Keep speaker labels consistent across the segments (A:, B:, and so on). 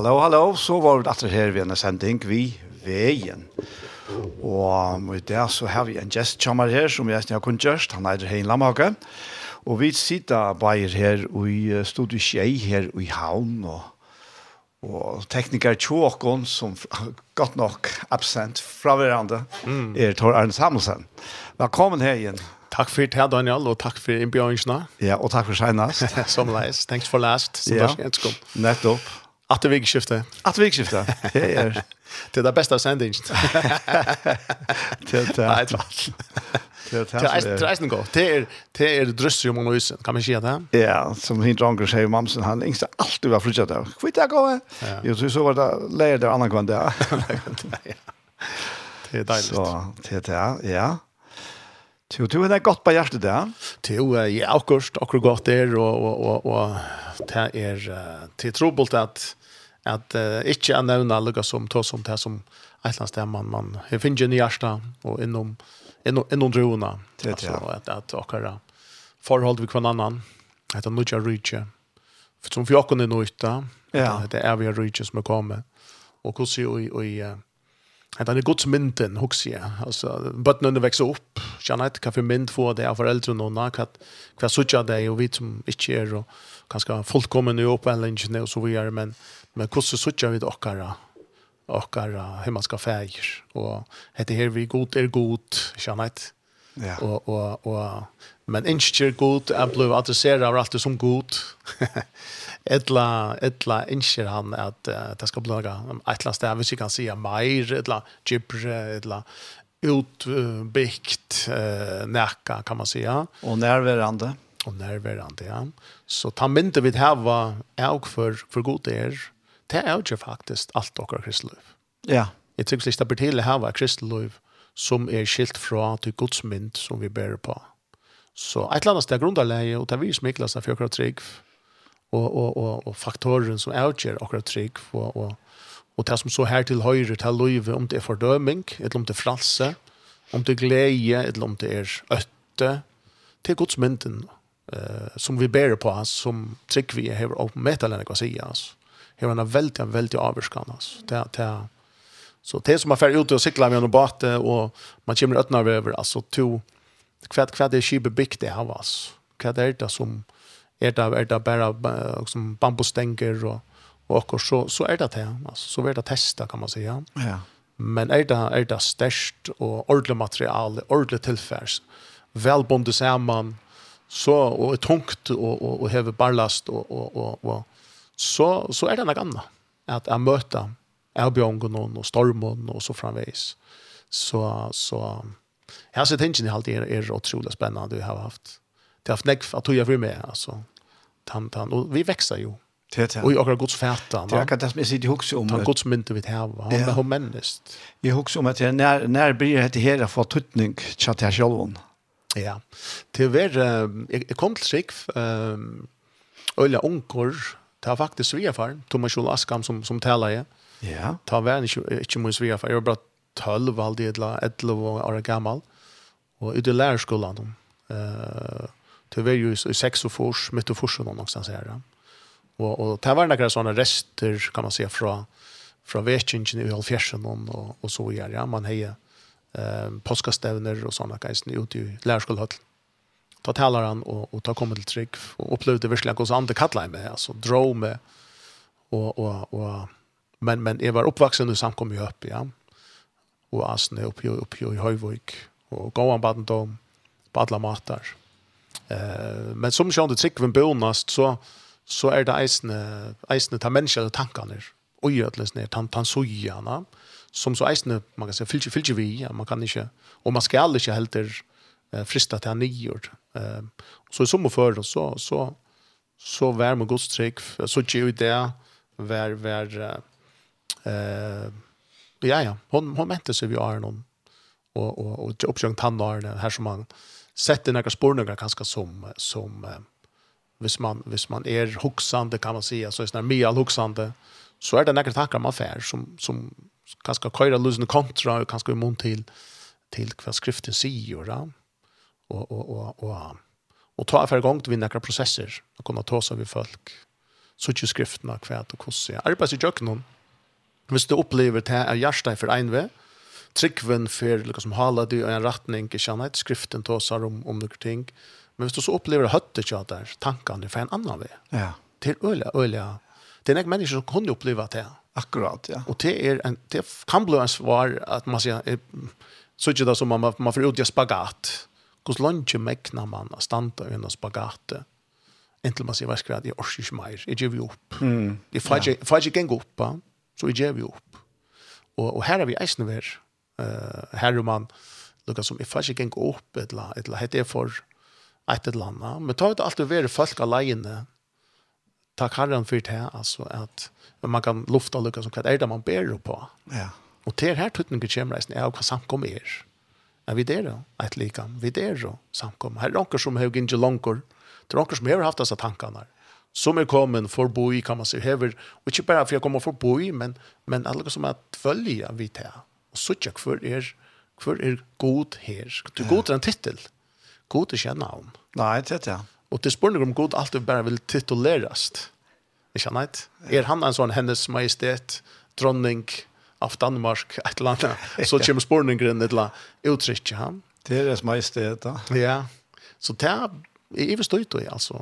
A: Hallo, hallo. Så var vi etter her ved en sending vi veien. Og i det så har vi en gestkjammer her som jeg har kunnet gjørst. Han er Hein Lamhage. Og vi sitter bare her i studiet Kjei her i Havn og og tekniker Tjåkon som godt nok absent fra hverandre mm. er Tor Arne Samuelsen. Velkommen her igjen.
B: Takk for det, Daniel, og takk for innbjørnsene.
A: Ja, og takk for senest.
B: Som leis. Thanks for last. Som
A: ja, nettopp.
B: Att vikskifte.
A: Att vikskifte. Det är
B: det där bästa sendingen.
A: Det är det.
B: Det är det är gott. Det är det är dröss om man visst kan man säga det.
A: Ja, som hin dranker säger mamsen han inte alltid var flyttat där. Kvitt jag går. Jag tror så var det lägger där annan kvant där.
B: Det är deiligt.
A: Så det är ja. Jo, du er godt på hjertet der.
B: Jo, jeg er akkurat, akkurat godt der, og, og, og, og det er til trobult at at uh, ikke er nämna lugga som tar som det som et Islands där man man finner ju i hjärta innom, innom inom inom
A: drona alltså att
B: at och alla förhåll vi kvar annan det er nudja rytje för som jag kunde nöjta
A: ja.
B: det er vi rytje som er kommet. Og hvordan ser och og, att han är gott mynten huxie alltså but när det växer upp. Känner inte kaffe mynt för det är föräldrar någon när att kvar så jag det och vi som inte är och kanske fullkommen i upp eller inte så vidare men Men hvordan sutja vi okkara okkara himmelska fægir og heter her vi god er god kjennet
A: ja.
B: og, og, og men ikke er god er blod adresseret av alt som god etla etla inskjer han at uh, det skal bli noe et eller sted hvis vi kan si meir etla gibre etla utbykt uh, näka kan man säga.
A: Och nærværende.
B: Och nærværende, ja. Så ta inte vid häva äg för, för god er det er jo faktisk alt dere kristeliv.
A: Ja.
B: Jeg tykker ikke det blir til å ha kristeliv som er skilt fra til godsmynd som vi ber på. Så et eller annet sted er grunnleie, og det er vi som ikke laster for akkurat trygg, og, og, og, og faktoren som avgjør akkurat trygg, og, og, og det som så her til høyre, til løyve, om det er fordøming, eller om det er fralse, om det er glede, eller om det er øtte, til Guds mynden, eh, som vi ber på, som trygg vi har åpenbart, eller hva si, altså har en veldig, veldig avvurskan. Altså. Det, det, så det som man fer ut och cyklar med en båt och man kommer öppna over, altså to, kvad, kvad är kibbe byggt det här. Alltså. Kvad er det som är det, er det bara som bambustänger och, och, och så, så är det det. Alltså, så er det testa kan man säga. Ja. Men är det, är det størst och ordentlig material, ordentlig tilfærs, velbundet sammen, så och tungt och och och häver ballast og, och och och så, så er det noe annet. At jeg møter erbjørngen og stormen og så framveis. Så, så jeg har sett tingene alltid er, er utrolig spennende vi har haft. Det har haft nekk at jeg vill med, altså. Tan, tan. och vi växer ju.
A: Det det.
B: Och jag Guds färta.
A: Det är kan det som sitter ihåg om.
B: Han Guds mynte vid här va. han har männest.
A: Jag ihåg om att när när blir det här för tutning chat här självon.
B: Ja. Det var jag kom till sig ehm ölla onkor ta var faktiskt svärfar, Thomas Joel Askam som som talar jag.
A: Ja.
B: Ta var inte inte min svärfar. Jag var bara 12 aldrig eller 11 år gammal. Och ute i lärarskolan då. Eh till var ju i sex och fors mitt och forsen någonstans här. Och och det var några såna rester kan man säga från från västingen i Alfjärsen och och så gör ja man hejer eh påskastävner och såna guys ute i lärarskolan ta talar han och och ta kommit till trick och upplevde verkligen hos andra kallar mig alltså drog med och och och men men jag var uppvuxen och sen kom jag upp ja. Och asne upp ju upp ju i Höjvik och gå an baden då på alla matar eh men som sjön det trick vem bonast så så är det eisne eisne ta människor och tankar och jötles ner tant tant så gärna som så eisne man kan säga fylke fylke vi man kan inte och man ska aldrig inte heller eh, frista till nior. Eh, så i sommarför så, så, så vär med Guds trygg, så ger ju det vär vär eh, ja, ja, hon, hon mente sig vi är någon och, och, och uppsjung han här som man sätter några spår några ganska som, som eh, hvis man, hvis man är huxande kan man säga, så är det mer huxande så är det några tankar man fär som, som ganska köra lösen kontra och ganska immun till till vad skriften säger och och och och och ta för gång till några processer och kunna ta så vi folk så skriftene skrifterna og och jeg arbeta i jöknon hvis du opplever det er hjertet för en ved tryggven for liksom som hala du og en riktning ikke kärnet skriften tar om om noen ting. Men hvis du så upplever hötte ikke där tankene for en annan ved
A: ja.
B: Till öliga öliga det är några människor som kunde uppleva det
A: akkurat ja.
B: Och det är en det kan bli en svar att man säger så ikke det som man man får ut spagat. Hvordan lønner mekna man å standa i en spagat inntil man sier, hva skal jeg, jeg orker ikke mer, jeg gjør vi opp.
A: Mm.
B: Jeg får ikke gjenga opp, så jeg gjør vi opp. Og, og her er vi eisne ver, uh, her er man, lukka som, jeg får ikke gjenga opp, et eller annet, hette er for et eller annet, men ta ut alt det være folk alene, takk herren for det, altså, at man kan lufta lukka som, hva er det man ber på?
A: Ja.
B: Og til her tøtninger kommer eisne, er hva samkom er. Men vi er et likam, vi er samkom. Her er noen som har gitt langer, det er noen som har haft disse tankene som er kommet forboi, kan man si, hever, og ikke bare for jeg kommer forboi, men, men alle som er tfølge vi til. Og så ikke hver er, hver er god her. Du god er en titel. God er kjenne om.
A: Nei, det er det.
B: Og til spørsmål om god alltid bare vil tituleres. Ikke sant? Er han en sånn hennes majestet, dronning, dronning, av Danmark, et eller annet, så kommer spårningren et eller annet
A: uttrykk, er Deres majestet, da.
B: Ja, så det er jeg vil i bestøyt, altså.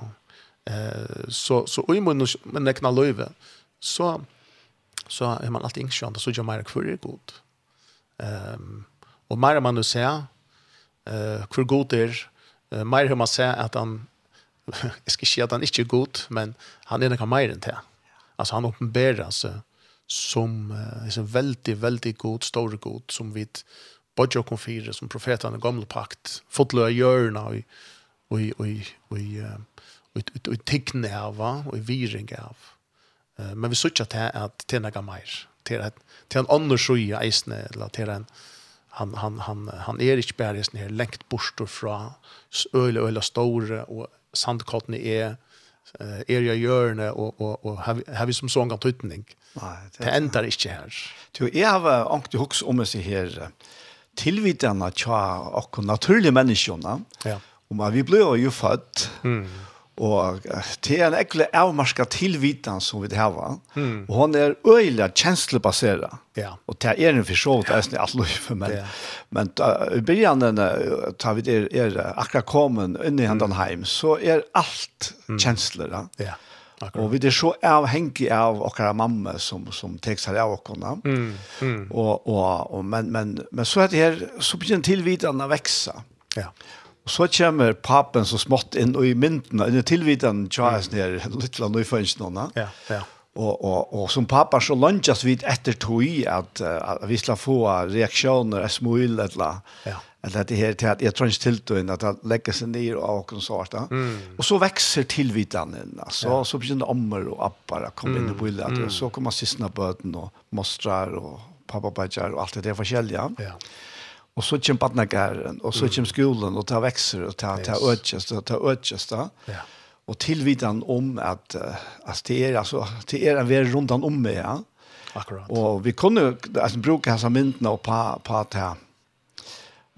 B: Eh, så, så og i munnen nekna løyve, så, så er man alltid ingskjønt, og så gjør mer hver er god. Um, og mer man nu ser, uh, hver god er, uh, mer har man ser at han, jeg skal ikke si at han ikke er god, men han er noe mer enn det. Altså han åpenberer seg, som uh, är en väldigt, väldigt god, stor god som vi bodde og fyra som profeterna i gamla pakt fotlöja görna och och och og, og, og, tickna av og i viring av. Eh men vi söker att att noe mer, till att till en annan sjöja isne eller till en han han han han är inte bara sån här längt bort fra från öle öle stora och sandkotten är är jag görne och och och har vi som sån gång tutning.
A: Eh det
B: det endar ikke her.
A: Du, jeg har ångt i hoks om seg her tilvidende tja og naturlige menneskene,
B: ja.
A: om at vi ble jo født, mm. og det er en ekkelig avmarska tilvidende som vi har,
B: mm.
A: og hun er øyelig kjenslebaseret,
B: ja.
A: og det er en forsått, det er alt løyfe, men,
B: ja.
A: men da, i begynnelsen, tar vi det, er akkurat kommet inn i hendene hjem, så er alt mm. kjensler, ja.
B: Akkurat.
A: Och vi det så avhengig av okkara mamma som som tek seg av oss.
B: Mm. mm.
A: Och och og, men men men så att det her, så begynner tilvidene å växa.
B: Ja.
A: Och så kommer papen så smått in og i myndene, inn i tilvidene tjas mm. ner lite nyfönst någon.
B: Ja, ja.
A: Och och och som pappa så lunchas vid efter tog att, att vi skal få reaktioner, smål eller.
B: Ja
A: eller det här till att jag tror inte till då att att lägga sig ner och och så där. Mm. Och så växer tillvitandet alltså ja. så blir det ammor och appar att komma in i bilden mm. och så kommer systrarna på den och mostrar och pappa bajar och allt det där förskälja.
B: Ja.
A: Och så kommer barnagären och så kommer skolan och tar växer och
B: ta
A: ta ötjast och ta ötjast.
B: Ja.
A: Och tillvitan om att att det är alltså det är en värld runt om mig ja.
B: Akkurat.
A: Och vi kunde alltså bruka hans myntna och på pa ta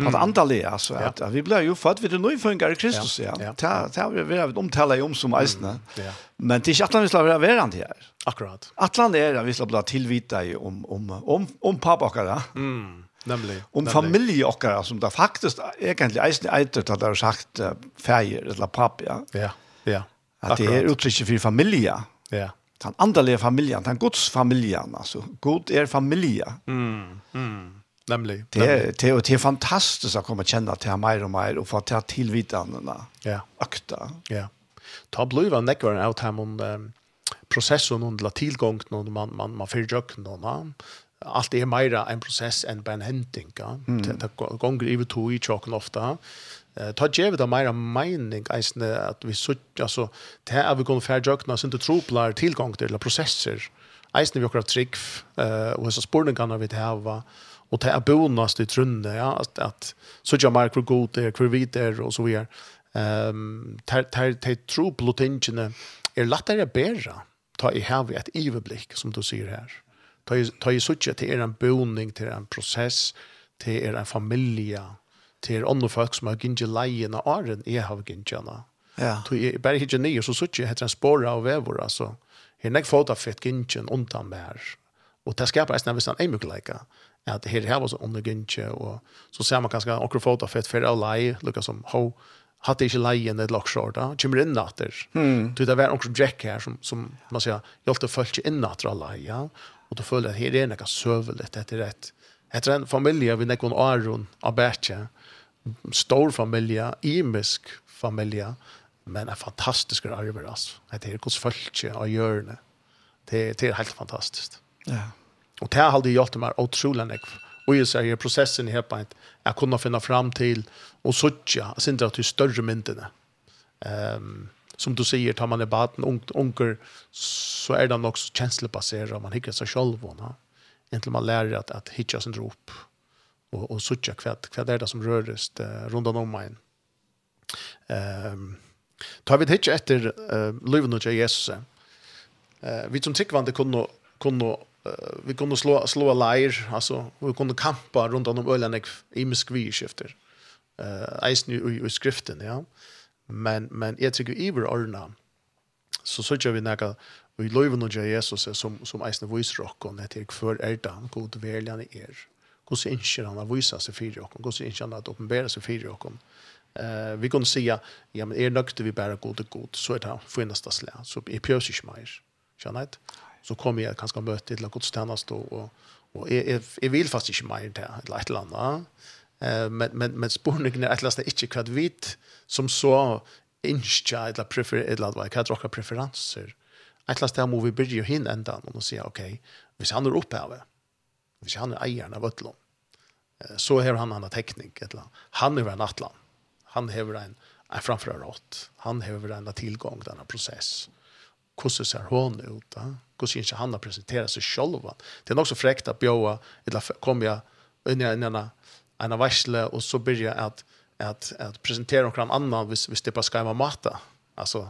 A: Mm. Att antalet alltså ja. att, att vi blev ju född vid en nyfödda Kristus ja.
B: ja. Ta
A: ta vi vi har omtala om som eisne.
B: Ja.
A: Men det är att han ska vara verant här.
B: Akkurat.
A: Atlant är att vi ska bli tillvita i om om om om pappa
B: Mm. Nämligen.
A: Om familj och som där faktiskt egentligen eisne äldre att har sagt färger eller pappa. Ja.
B: Ja. ja.
A: Att det är uttrycket för familja.
B: Ja
A: den andaliga familjen, den Guds familjen, alltså God är familja.
B: Mm. Mm nemlig.
A: Det, det, det är fantastiskt att komma känna till mer og mer och få till tillvitandena.
B: Ja.
A: Akta.
B: Ja. Ta bliva nekvar av dem om um, processen under tillgång når man man man försöker någon allt är mer en process än bare en henting. Ja? Mm. Det, det gånger i to i tjokken ofta. Eh ta ge det mer mening eisne, att vi så alltså det här vi vi kommer försöka så inte troplar tillgång till processer. Eisne vi akkurat trygg, eh, og hessa spurningarna vi det her var, och det är bonast i trunde ja att att så jag mark för god det hur vi där och så vidare. Ehm tar tar tar tro blotingen är lättare att bära ta i här ett överblick som du ser här. Ta i ta i sucha till er en boning till en process till er en familja till andra folk som har gynge lejen och arren är har gyngena.
A: Ja.
B: Tog i berg hygge nye, så suttje heter en spåra og alltså altså. Her nek fota fett gyntjen undan mer. Og det skapar eisne vissan eimukleika at her her var så under gynche og så ser man kanskje akkurat foto fett for å lei lukka som ho hade ikke lejen ett lockshort da, kommer in natter. Mm. Du det var också Jack här som som man säger hjälpte folk in natter alla ja och då føler at är er söveligt det är rätt. Det är en familj vi någon Aron Aberche stor familie, imisk familie, men en fantastisk arbete alltså. Det är hur folk gör det. Det är helt fantastiskt.
A: Ja.
B: Og det har aldri gjort meg utrolig nek. Og jeg sier, prosessen er på at jeg kunne finne fram til, og suttje, jeg synes det er større myndene. Um, som du sier, tar man i baden, unger, så er det nok så kjenslebaseret, og man hikker seg selv, og, na? inntil man lærer at, at hitja sin rop, og, og suttje hva, hva er det som røres uh, rundt om meg. Um, tar vi hikker etter uh, livet til Jesus, uh, vi som tikkvande kunne, kunne vi kunde slå slå lejer alltså vi kunde kampa runt om ölen i miskviskifter. Eh uh, eisen i, i skriften ja. Men men jag tycker Iver Arna så så gör vi några vi loven nog Jesus som som eisen voice rock och det är för god väljarna er. Hur så inser han att visa sig för och hur så inser han att uppenbara sig för och eh vi kunde se ja men är nökte vi bara god och god så är det här för slä så är pjörs inte mer. Känner så kommer jag kanske möta till godstjeneste, og, og, och och är är vill fast inte mer där eller ett eller annet. Eh men men men spørningen er et eller annet inte hva vit som så insta eller prefer eller vad kan jag preferenser. Atlas där vi bridge hin ända och säga okej, vi ska ändra upp här. Vi han er ägarna av Ötlom. Så har han en teknik eller han är en atlan. Han har en en framförrått. Han har en tillgång denna process hvordan ser hon ut, da? hvordan ikke han har presenteret seg selv. Det er nok så frekt at bjøa, eller kom jeg inn i en, en varsle, og så begynner jeg at, at, at presentere noen annen hvis, hvis det bare skal være mat. Altså,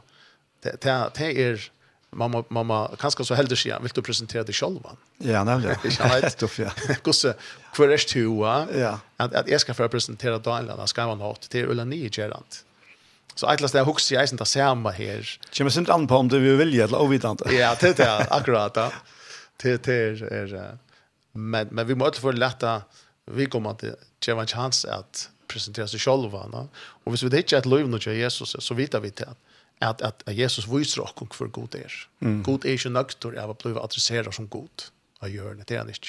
B: det, det, det er mamma mamma kanske så helder sig vill du presentera dig själv va?
A: Ja, nej.
B: Jag vet tuff ja. Kusse kvar är du va? Ja. Att att jag ska för presentera Daniel, då ska man ha till Ulla Nigerant. Så ett last där hooks i isen där samma här.
A: Kommer sent an på om du vill ju eller ovidant.
B: Ja, det är akkurat då. Det det är men men vi måste få lätta vi kommer att ge en chans att presentera sig själva, va. Och hvis vi det inte att lov något Jesus så vet vi det att att Jesus visar oss och för god är. God är ju nöktor av att bli adresserad som god. av gör det det inte.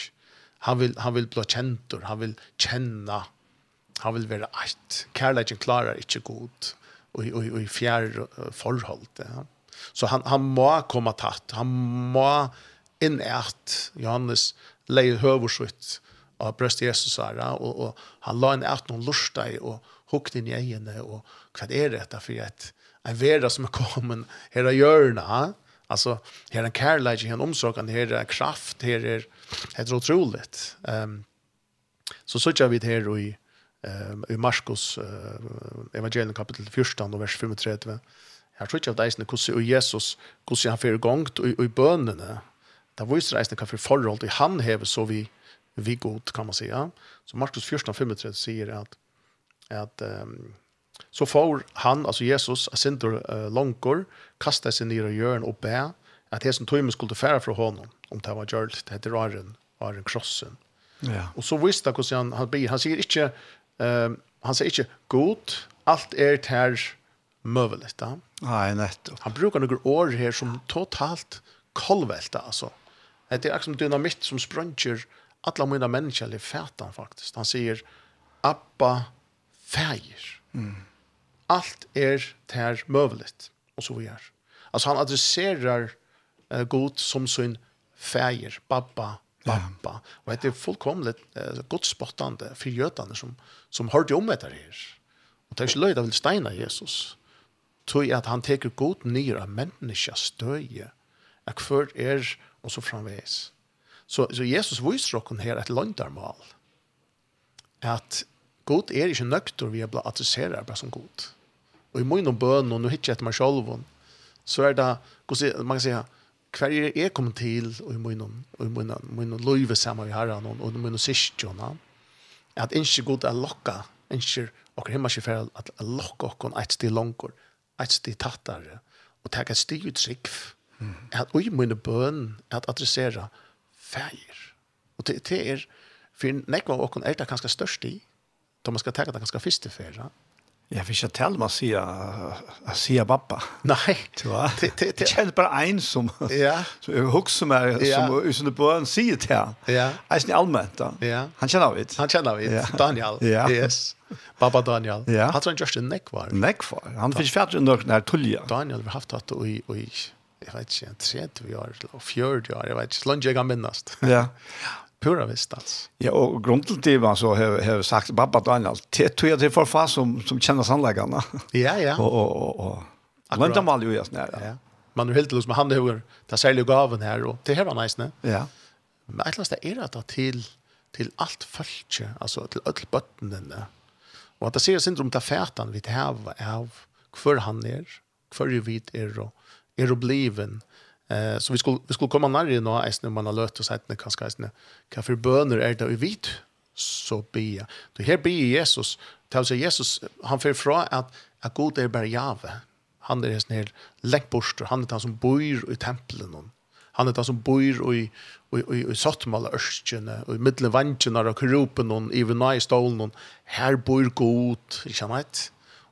B: Han vill han vill bli känd, han vill känna. Han vill vara ett. Kærleikken klarer inte god och och och fjärr förhåll ja. Så han han må komma tatt. Han må inärt Johannes lejer höversvitt av bröst Jesus ära och och han la en ärt någon lusta i och hukt in i henne och vad är detta för ett en vera som har kommit här i hjörna. Alltså här en kärlek, här en omsorg, här en kraft, här är helt otroligt. Ehm um, så så jag vid här och i um, i Marskos uh, evangelium kapitel 14 og vers 35. Her tror ikke at eisene hvordan Jesus, hvordan han fyrir gongt og, og i bønene, da viser eisene hva for forhold til han hever så vi, vi god, kan man säga. Så Marskos 14 35 sier at, at um, så får han, altså Jesus, asintor uh, langkor, kasta seg nere i hjørn og det at tog tøymen skulle fære fra honom, om det var gjort, det heter Aren, Aren Krossen. Ja. Och så visste han hur han han, han säger inte Um, han sier ikke god, alt er ter møveligt. Da.
A: Nei, nettopp.
B: Han brukar noen år her som totalt kolvelta, altså. Det er akkurat dynamitt som sprøntjer alla mina mennesker i fætan, faktisk. Han sier, Abba fægir. Mm. Allt er ter mövligt och så vidare. Alltså han adresserar uh, god som sin fægir, babba pappa. Och det är fullkomligt gott godspottande för jötarna som, som hörde om det här. Och det är inte löjt av steina Jesus. Tog att han teker god nyr av människa stöje. Att för er och så framvägs. Så, så Jesus visar oss här ett löndarmal. Att god är inte nøkter vi är adresserar bara som god. Och i mån om bön och nu hittar jag meg selv, så er det, man kan si hver er jeg kommet til og i min løyve sammen vi har og i min sysjona at ikke god er lokka ikke og himmel ikke for at lokka okken et sted langer et sted tattar og ta et sted uttrykk at og i min bøn at adressera feir og det er for nekva av okken er det ganske størst i da man skal ta det ganske første feir
A: Jag vill inte tala man säga att säga pappa. Nej.
B: Det
A: kjenner bara en som
B: ja.
A: som jag hugg som
B: ja.
A: som er som på en sier til här.
B: Ja.
A: Alltså ni allmänt då.
B: Ja.
A: Han känner vi.
B: Han känner vi.
A: ja.
B: Daniel.
A: Ja.
B: Yes. Baba Daniel.
A: Ja.
B: Han tror just en neck
A: var. Neck. Han fick färdigt under den her tulja.
B: Daniel har haft det i i jag vet inte, 30 år eller 40 år, jag vet ikke, så jeg jag kan minnast.
A: Ja.
B: pura visst alltså.
A: Ja, och grundligt så har har sagt pappa Daniel. Det tror jag det för fast som som känner sannläggarna.
B: Ja, ja.
A: Och och och. Men
B: de
A: all ju just när. Ja.
B: Man är helt lust med han det ta sälja gaven här och det här var nice, ne?
A: Ja.
B: Men att lasta är det att till till allt fölke, alltså till öll bottnen där. Och att det ser syndrom ta färtan det här av kvar han ner, kvar ju vid er och er och bliven Eh så vi skulle vi skulle komma närmare nu när man har löst och sagt när kanske nästan kaffe böner är det vi vet så be. Det här be Jesus, tar sig Jesus han för fra att att god är bara jave. Han är en snäll läckborster, han är den som bor i templen. Han är den som bor i i i i sattmala ørskjene, och i mittelvanchen och kropen hon i vinai stolen Her Här bor god, i känner inte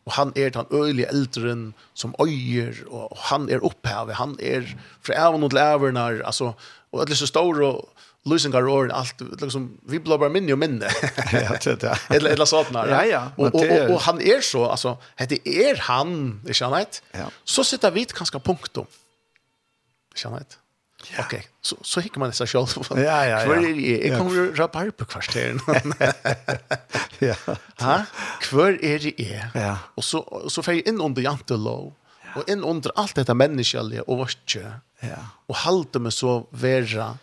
B: og han er den øyelige eldren som øyer, og han er opphavet, han er fra æven og til ævernar, altså, og alle så store og lusingar og alt, liksom, vi blir bare minne og minne.
A: ja, det er
B: Eller, eller sånn her.
A: Ja, ja. Og, og,
B: og, og han er så, altså, det er han, ikke sant?
A: Ja.
B: Så sitter vi kanskje punktum. Ikke han heit? Ja. Okej, okay. så så hickar man det så själv.
A: Ja, ja, ja.
B: Kvar är det? Jag kommer att rappa på kvarteren.
A: ja.
B: Ha? Kvar är det?
A: Ja.
B: Och så så får jag in under jantelov ja. och in under allt detta människliga och vart
A: Ja.
B: Och hålla mig så vera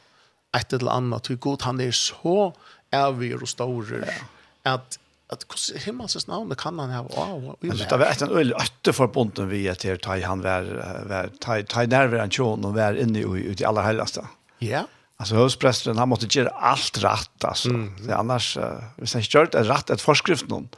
B: ett eller annat hur god han är så är vi och stora. Ja. Att att hvordan himmelsens navn kan han ha av
A: alltså det var et en öl åtta för vi att här han var vær taj taj där var han chon och var inne i i aller helaste.
B: Ja.
A: Alltså högsprästen han måtte göra alt rätt alltså. Mm. annars hvis han ikke gjør det rett et forskrift noen,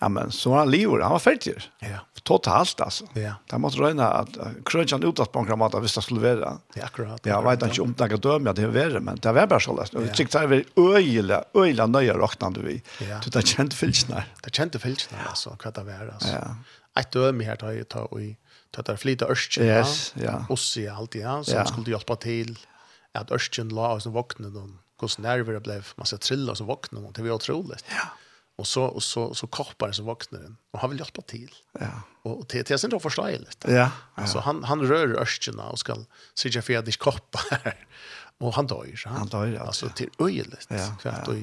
A: Ja, men så han livet, han var färdig.
B: Ja.
A: Totalt alltså.
B: Ja.
A: Där måste röna att krönjan utåt på en kramat hvis det skulle
B: vara. Ja, akkurat.
A: Ja, jeg vet inte om det kan ja, det er verre, men det var bare så løst.
B: Ja.
A: Jeg tykkte det var øyelig, øyelig nøye rocknande vi.
B: Ja.
A: Det kände fylsene.
B: Det kjente filsnar alltså, vad det var alltså.
A: Ja.
B: Ett döme här tar jeg ta och ta där flyta örschen.
A: Yes, ja.
B: Och se allt ja, som skulle hjelpe til at örschen la oss våkne noen, hvordan nerver det blev. Man ska trilla oss våkne noen. Det var otroligt.
A: Ja.
B: Och så och så så korpar som vaknar den och han vill hjelpe till.
A: Ja.
B: Och det det är inte förståeligt.
A: Ja. ja.
B: Alltså han han rör örskarna och ska sitta för att koppar. och han dör. Han,
A: han dör. Ja.
B: Alltså till öjligt.
A: Ja.
B: Kvart
A: ja.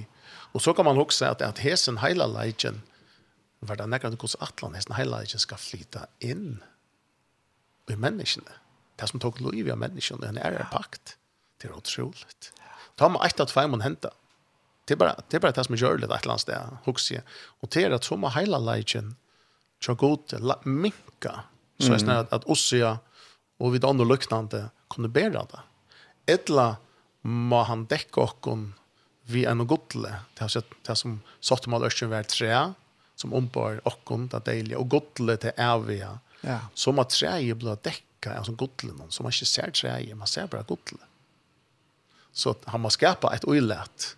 B: Och så kan man också säga att att hesen hela legion var det där kus Atlan, hesen hela legion ska flyta in i människorna. Det som tog liv av människorna, en är pakt. Det är otroligt. Ta man ett att fem man hämta det är bara det är bara det som gör det ett lands där huxie och det är att som hela legion så gott minka så är snarare att ossia och vid andra luktande kunde bära det. Ettla må han dekka okkon vi en Det godle sett- det som satt mal ørsken vær tre som ombar okkon det deilige og godle til evige
A: ja.
B: Så må treet bli dekka av som godle noen. Som man ikke ser treet man ser bare godle så han må skapa et uilet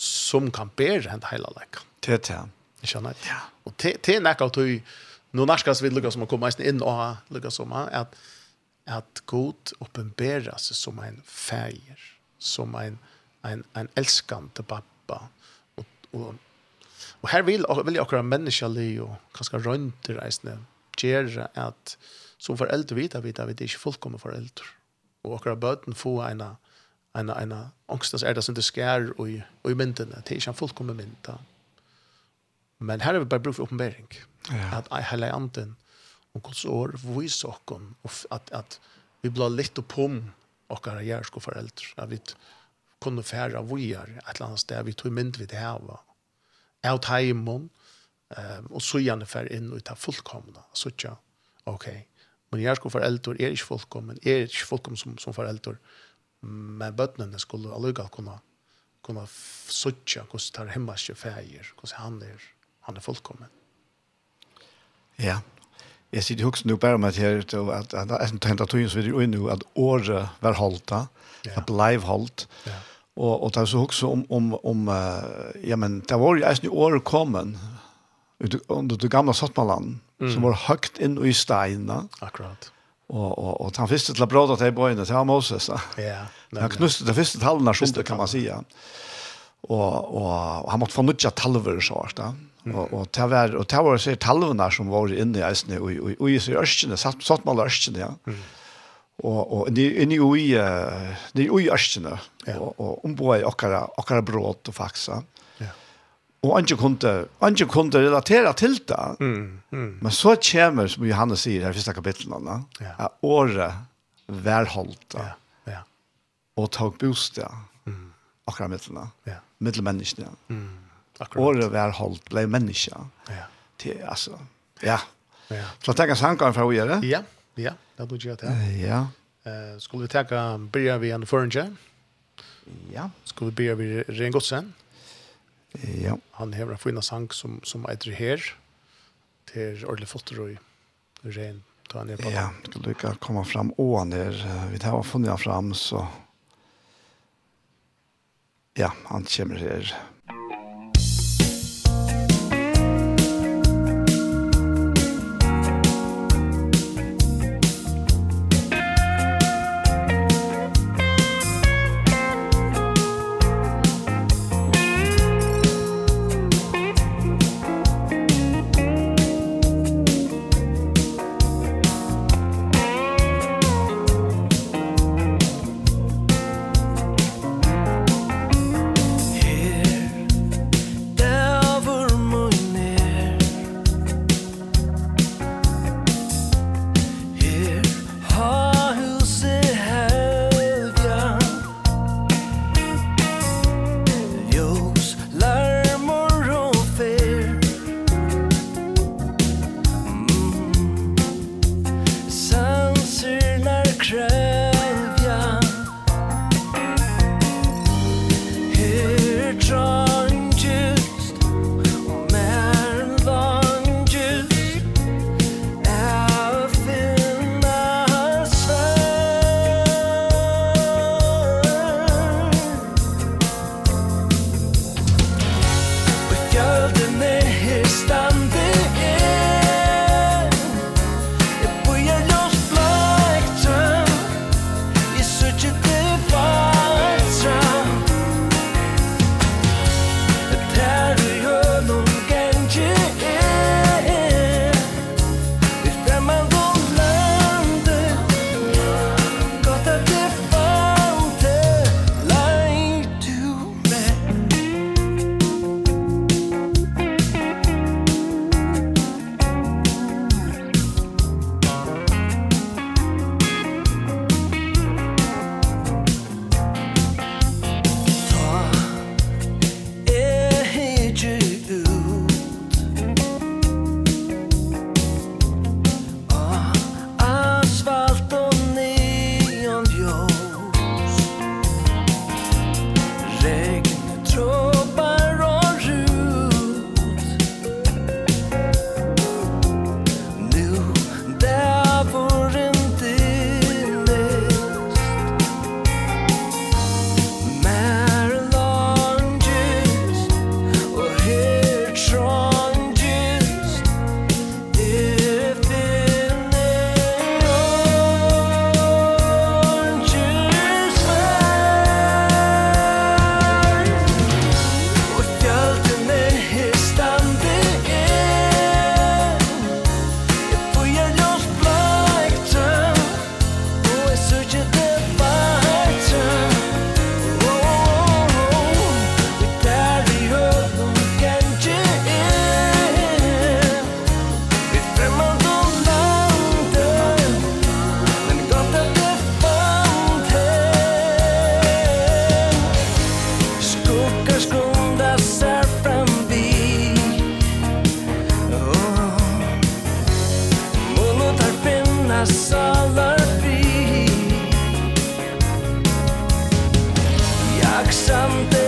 B: som kan bära henne hela läckan.
A: Det är det.
B: Känner jag. Och det är näka att du nu närskas vi lukka som har komma in och lukka som har att att god uppenbära sig som en färger, som en, en, en älskande pappa. Och, och, och här vill, vill jag akkurat människa li och ganska rönter reisne göra att som föräldrar vita vita vi det är inte fullkomna föräldrar. Och akkurat böten få ena en en angstens är det som det skär och och i mynden att det är en fullkomlig mynd. Men här är vi bara bruk uppenbarelse.
A: Ja.
B: Att i hela anten och Guds ord vis och att att vi blir lite pom och våra järsko föräldrar. Jag vet kunde färra vojar ett annat ställe vi tog mynd vid det här va. Out hemon ehm och så gärna för in och ta fullkomna så tja. Okej. Okay. Men jag ska för eldor är inte fullkommen, är inte fullkommen som som för men bøttene skulle allikevel kunne, kunna søtja hvordan tar himmelske feir, hvordan han er, han er fullkommen.
A: Ja, jeg sitter også nå bare med her, at jeg tenkte at togene som vi er inne at året var holdt, at live holdt,
B: ja.
A: og, og det er så også om, om, om ja, men det var jo eisen i året kommet, under det gamle Sottmaland, mm. som var høgt inn i steina.
B: Akkurat
A: og och och han visste till bröd att til var til Moses. Moses.
B: Ja.
A: Han knuste det första halvan sjunde kan man säga. Och och han måtte få nutja talver så vart da. Och och det var och det var så talvarna som var inne i isen och och i så ørskene satt satt man ørskene ja. Och och det inne i det i örsken och
B: och
A: om på och kara och kara bröd och
B: faxa.
A: Mm Og han kunde, han kunde relatera til det.
B: Mm, mm.
A: Men så kommer, som Johannes sier her i første kapitlet,
B: ja.
A: at året værholdt
B: ja, ja.
A: og tog bostad mm. akkurat midtlene,
B: ja.
A: middelmenneskene.
B: Mm, akkurat.
A: Året værholdt ble menneske.
B: Ja.
A: Til, altså, ja.
B: ja.
A: Så tenk en sangkaren fra å gjøre.
B: Ja, ja, det du gjør det.
A: Ja.
B: Uh, skulle vi tenke, blir vi en føringen?
A: Ja.
B: Skulle vi blir vi Rengodsen? Ja.
A: Ja.
B: Han har en fina sang som, som heter her, til Orle Fotter og Rein. ta han er på
A: ja, det skulle ikke komme fram åen der. Vi tar og funnet fram, så... Ja, han kommer her. fram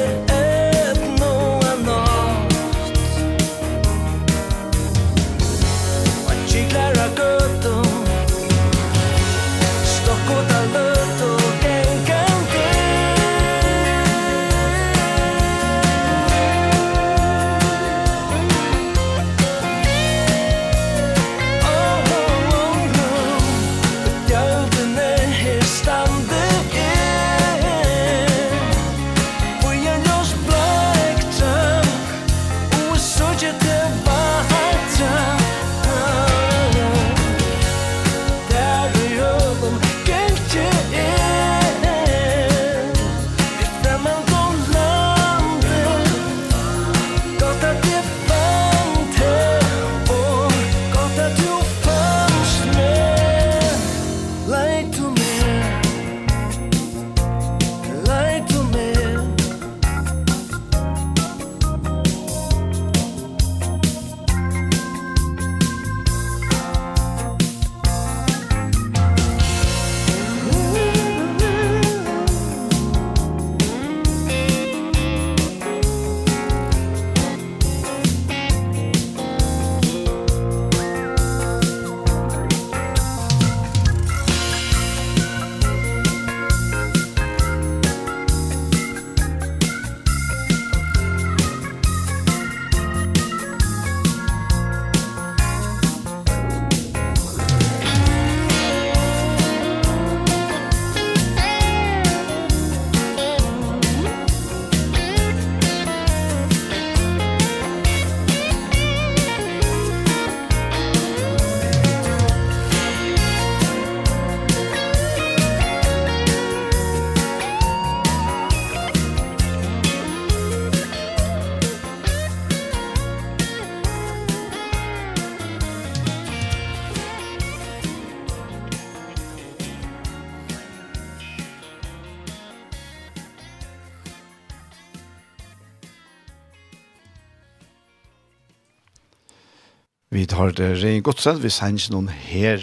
A: har det Rein Godsen, vi sender noen her.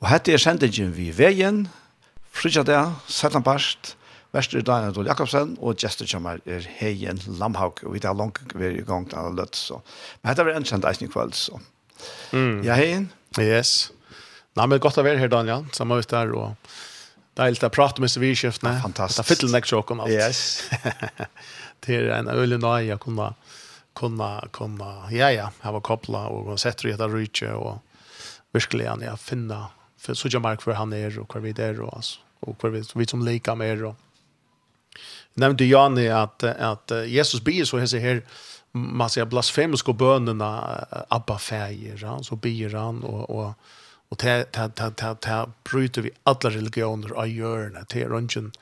A: Og hette er sendingen vi veien, Frydja det, Sætland Barst, Vestre Daniel Dole Jakobsen, og Gjester kommer er Heien Lamhaug, og vi tar langt hver gang til alle løtt. Så. Men hette var en kjent eisen i kveld, så.
B: Mm.
A: Ja, Heien?
B: Yes. Nei, men godt å være her, Daniel, samme ut der, og deilig å prate med
A: sivilskiftene. Fantastisk.
B: Det er fytlen jeg om alt.
A: Yes.
B: det er en øyelig nøye å kunne kunna kunna ja ja ha koppla och sätta det där rycke och verkligen ja finna för så jag mark för han är och kvar vi där och alltså och kvar vi vi som lika med och nämnde Janne att att Jesus blir så här man säger blasfemiska bönerna abba färger ja, så ber han och och och ta ta ta ta ta bryter vi alla religioner och gör det till rungen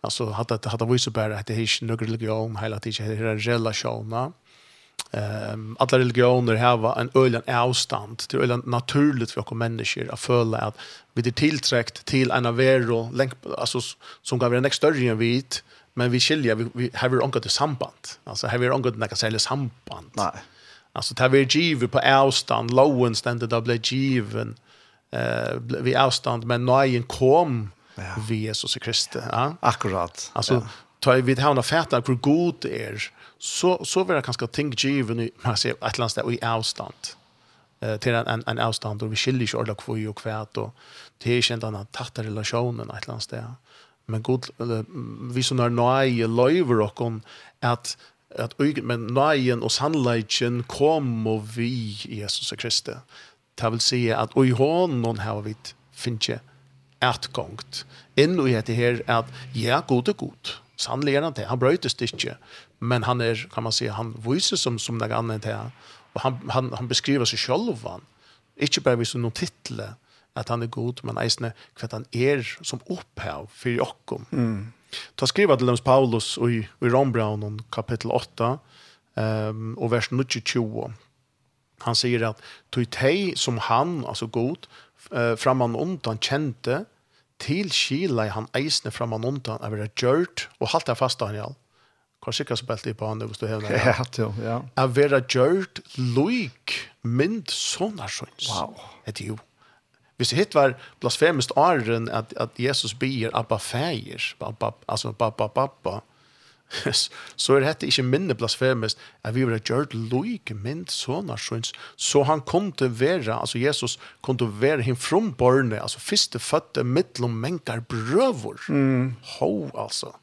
B: alltså hade hade vi bara att det är några religion hela tiden det är relationer Um, alla religioner har en öljande avstånd. till är naturligt för oss människor att följa att vi är tillträckt till en av er alltså, som kan vara nästa större än vi men vi skiljer, vi, vi har vi ankat ett samband. Alltså har vi ångat något särskilt samband.
A: Nej.
B: Alltså tar vi givet på avstånd, loven ständigt där blir given eh vi avstånd men nöjen kom
A: ja.
B: vi Jesus Kristus. Ja.
A: Akkurat.
B: Alltså
A: ja.
B: tar vi det här och fätar hur god det är så så vill jag kanske tänka given i man ser ett land där vi avstånd eh till en en, en avstånd och vi skiljer ju alla kvoi och kvärt och det är inte annan täta relationen ett land där men god vi som är nöje lever och om att att men nöjen och sannoliken kom och vi Jesus Kristus. Det vill säga att och i honom har vi finche ätgångt. Inn og i dette her at ja, god er god sannlig er han det. Han brøytes det ikke. Men han er, kan man si, han viser som, som det andre til. Og han, han, han beskriver seg selv. Han. Ikke bare viser noen titler at han er god, men eisne hva han er som opphav for jokken. Mm. Ta skriva til dems Paulus i, i Rombraun kapittel 8 um, og vers 22. Han sier at tog teg som han, altså god, framan framman han kjente, til kila han eisne fram og undan av det gjørt, og halte jeg fast Daniel, han i. Hva sikkert som belte i på han, hvis du hevner det.
A: Ja, til, ja.
B: Av det gjørt, loik, mynd, sånne sønns.
A: Wow.
B: Det er jo. Hvis det hitt var blasfemist åren at, at Jesus bier Abba feir, Abba, altså Abba, Abba, Abba, så er dette ikke minne blasfemist at vi var gjort loik mynd sånne sjøns. Så han kom til vera, altså Jesus kom til vera him from borne, altså første fødte mittlom menkar brøvor. Mm. Ho, altså.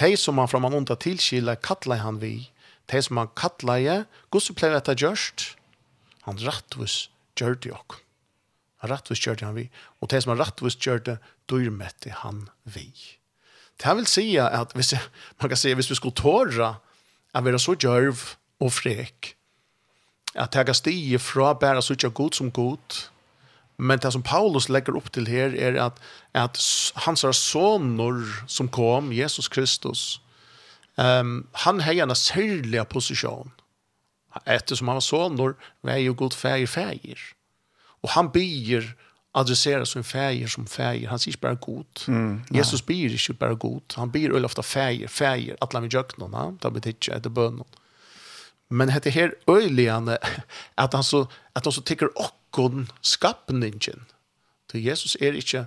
B: De som han fra man onda tilkila kattla han vi. De som han kattla je, gosse pleier etter gjørst. Han rattvus gjør det jokk. Han rattvus gjør det han vi. Og de som han rattvus gjør det, dyrmette han vi. Det vil si at hvis, man kan si, hvis vi skulle tåre at være så djørv og frek, at jeg kan stige fra bare så ikke god som god, men det som Paulus legger opp til her er at, at hans soner som kom, Jesus Kristus, um, han har en særlig posisjon. Ettersom han var soner, var jo god feir feir. Og han byr adressera sin färger som färger. Han säger bara god. Mm. Jesus blir inte bara god. Han blir öl ofta färger, färger. Att lämna jök någon. Han tar betitcha ett bön. Men det här öjligande att han så att han så tycker och skapningen. Så Jesus är inte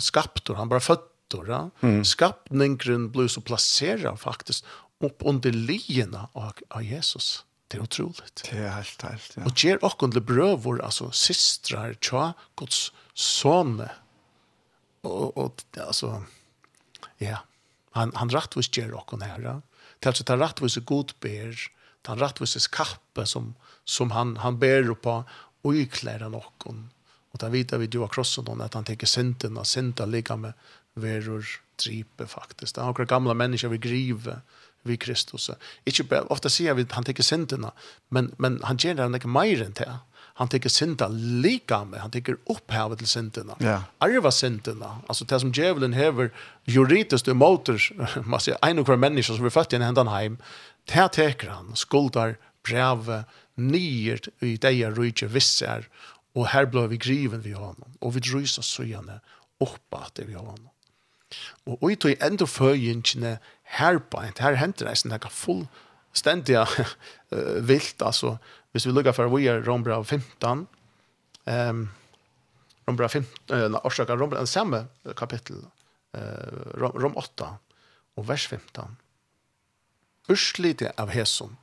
B: skaptor, han bara fötter. Ja? Mm. Skapningen blir så placerad faktiskt upp under lierna av, av Jesus. Det är otroligt.
A: Det er helt, helt, ja.
B: Och gjør och til brøvor, alltså systrar, tja, Guds son. Och, och alltså, ja, han, han rattvis gjør och her, ja. Det er altså, det rattvis är god ber, det är rättvis kappe som, som han, han ber på och yklär någon. Och det vet vi ju av krossen att han tenker synden og synda ligga med verur dripe faktiskt. Det har gamla mennesker vi griver vi Kristus. Ikke bare, ofte sier vi at han tenker syndene, men, men han gjør det ikke mer enn det. Han tenker synda lika med, han tenker opphavet til syndene.
A: Ja.
B: Arva syndene, altså det som djevelen hever juridisk imot, man sier, en og hver menneske som blir født i en hendan heim, det teker han, skuldar, breve, nyer i deia rujtje visser, og her blir vi griven vi honom, og vi drysa søgjane oppa at vi honom. Og ui tog enda føyingene herbeint, her henter det sånn fullstendig uh, vilt, altså, hvis vi lukkar for vi er Rombra 15, um, Rombra 15, uh, årsaker, Rombra, det samme kapittel, uh, Rom, Rom 8, og vers 15. Urslite av hesom.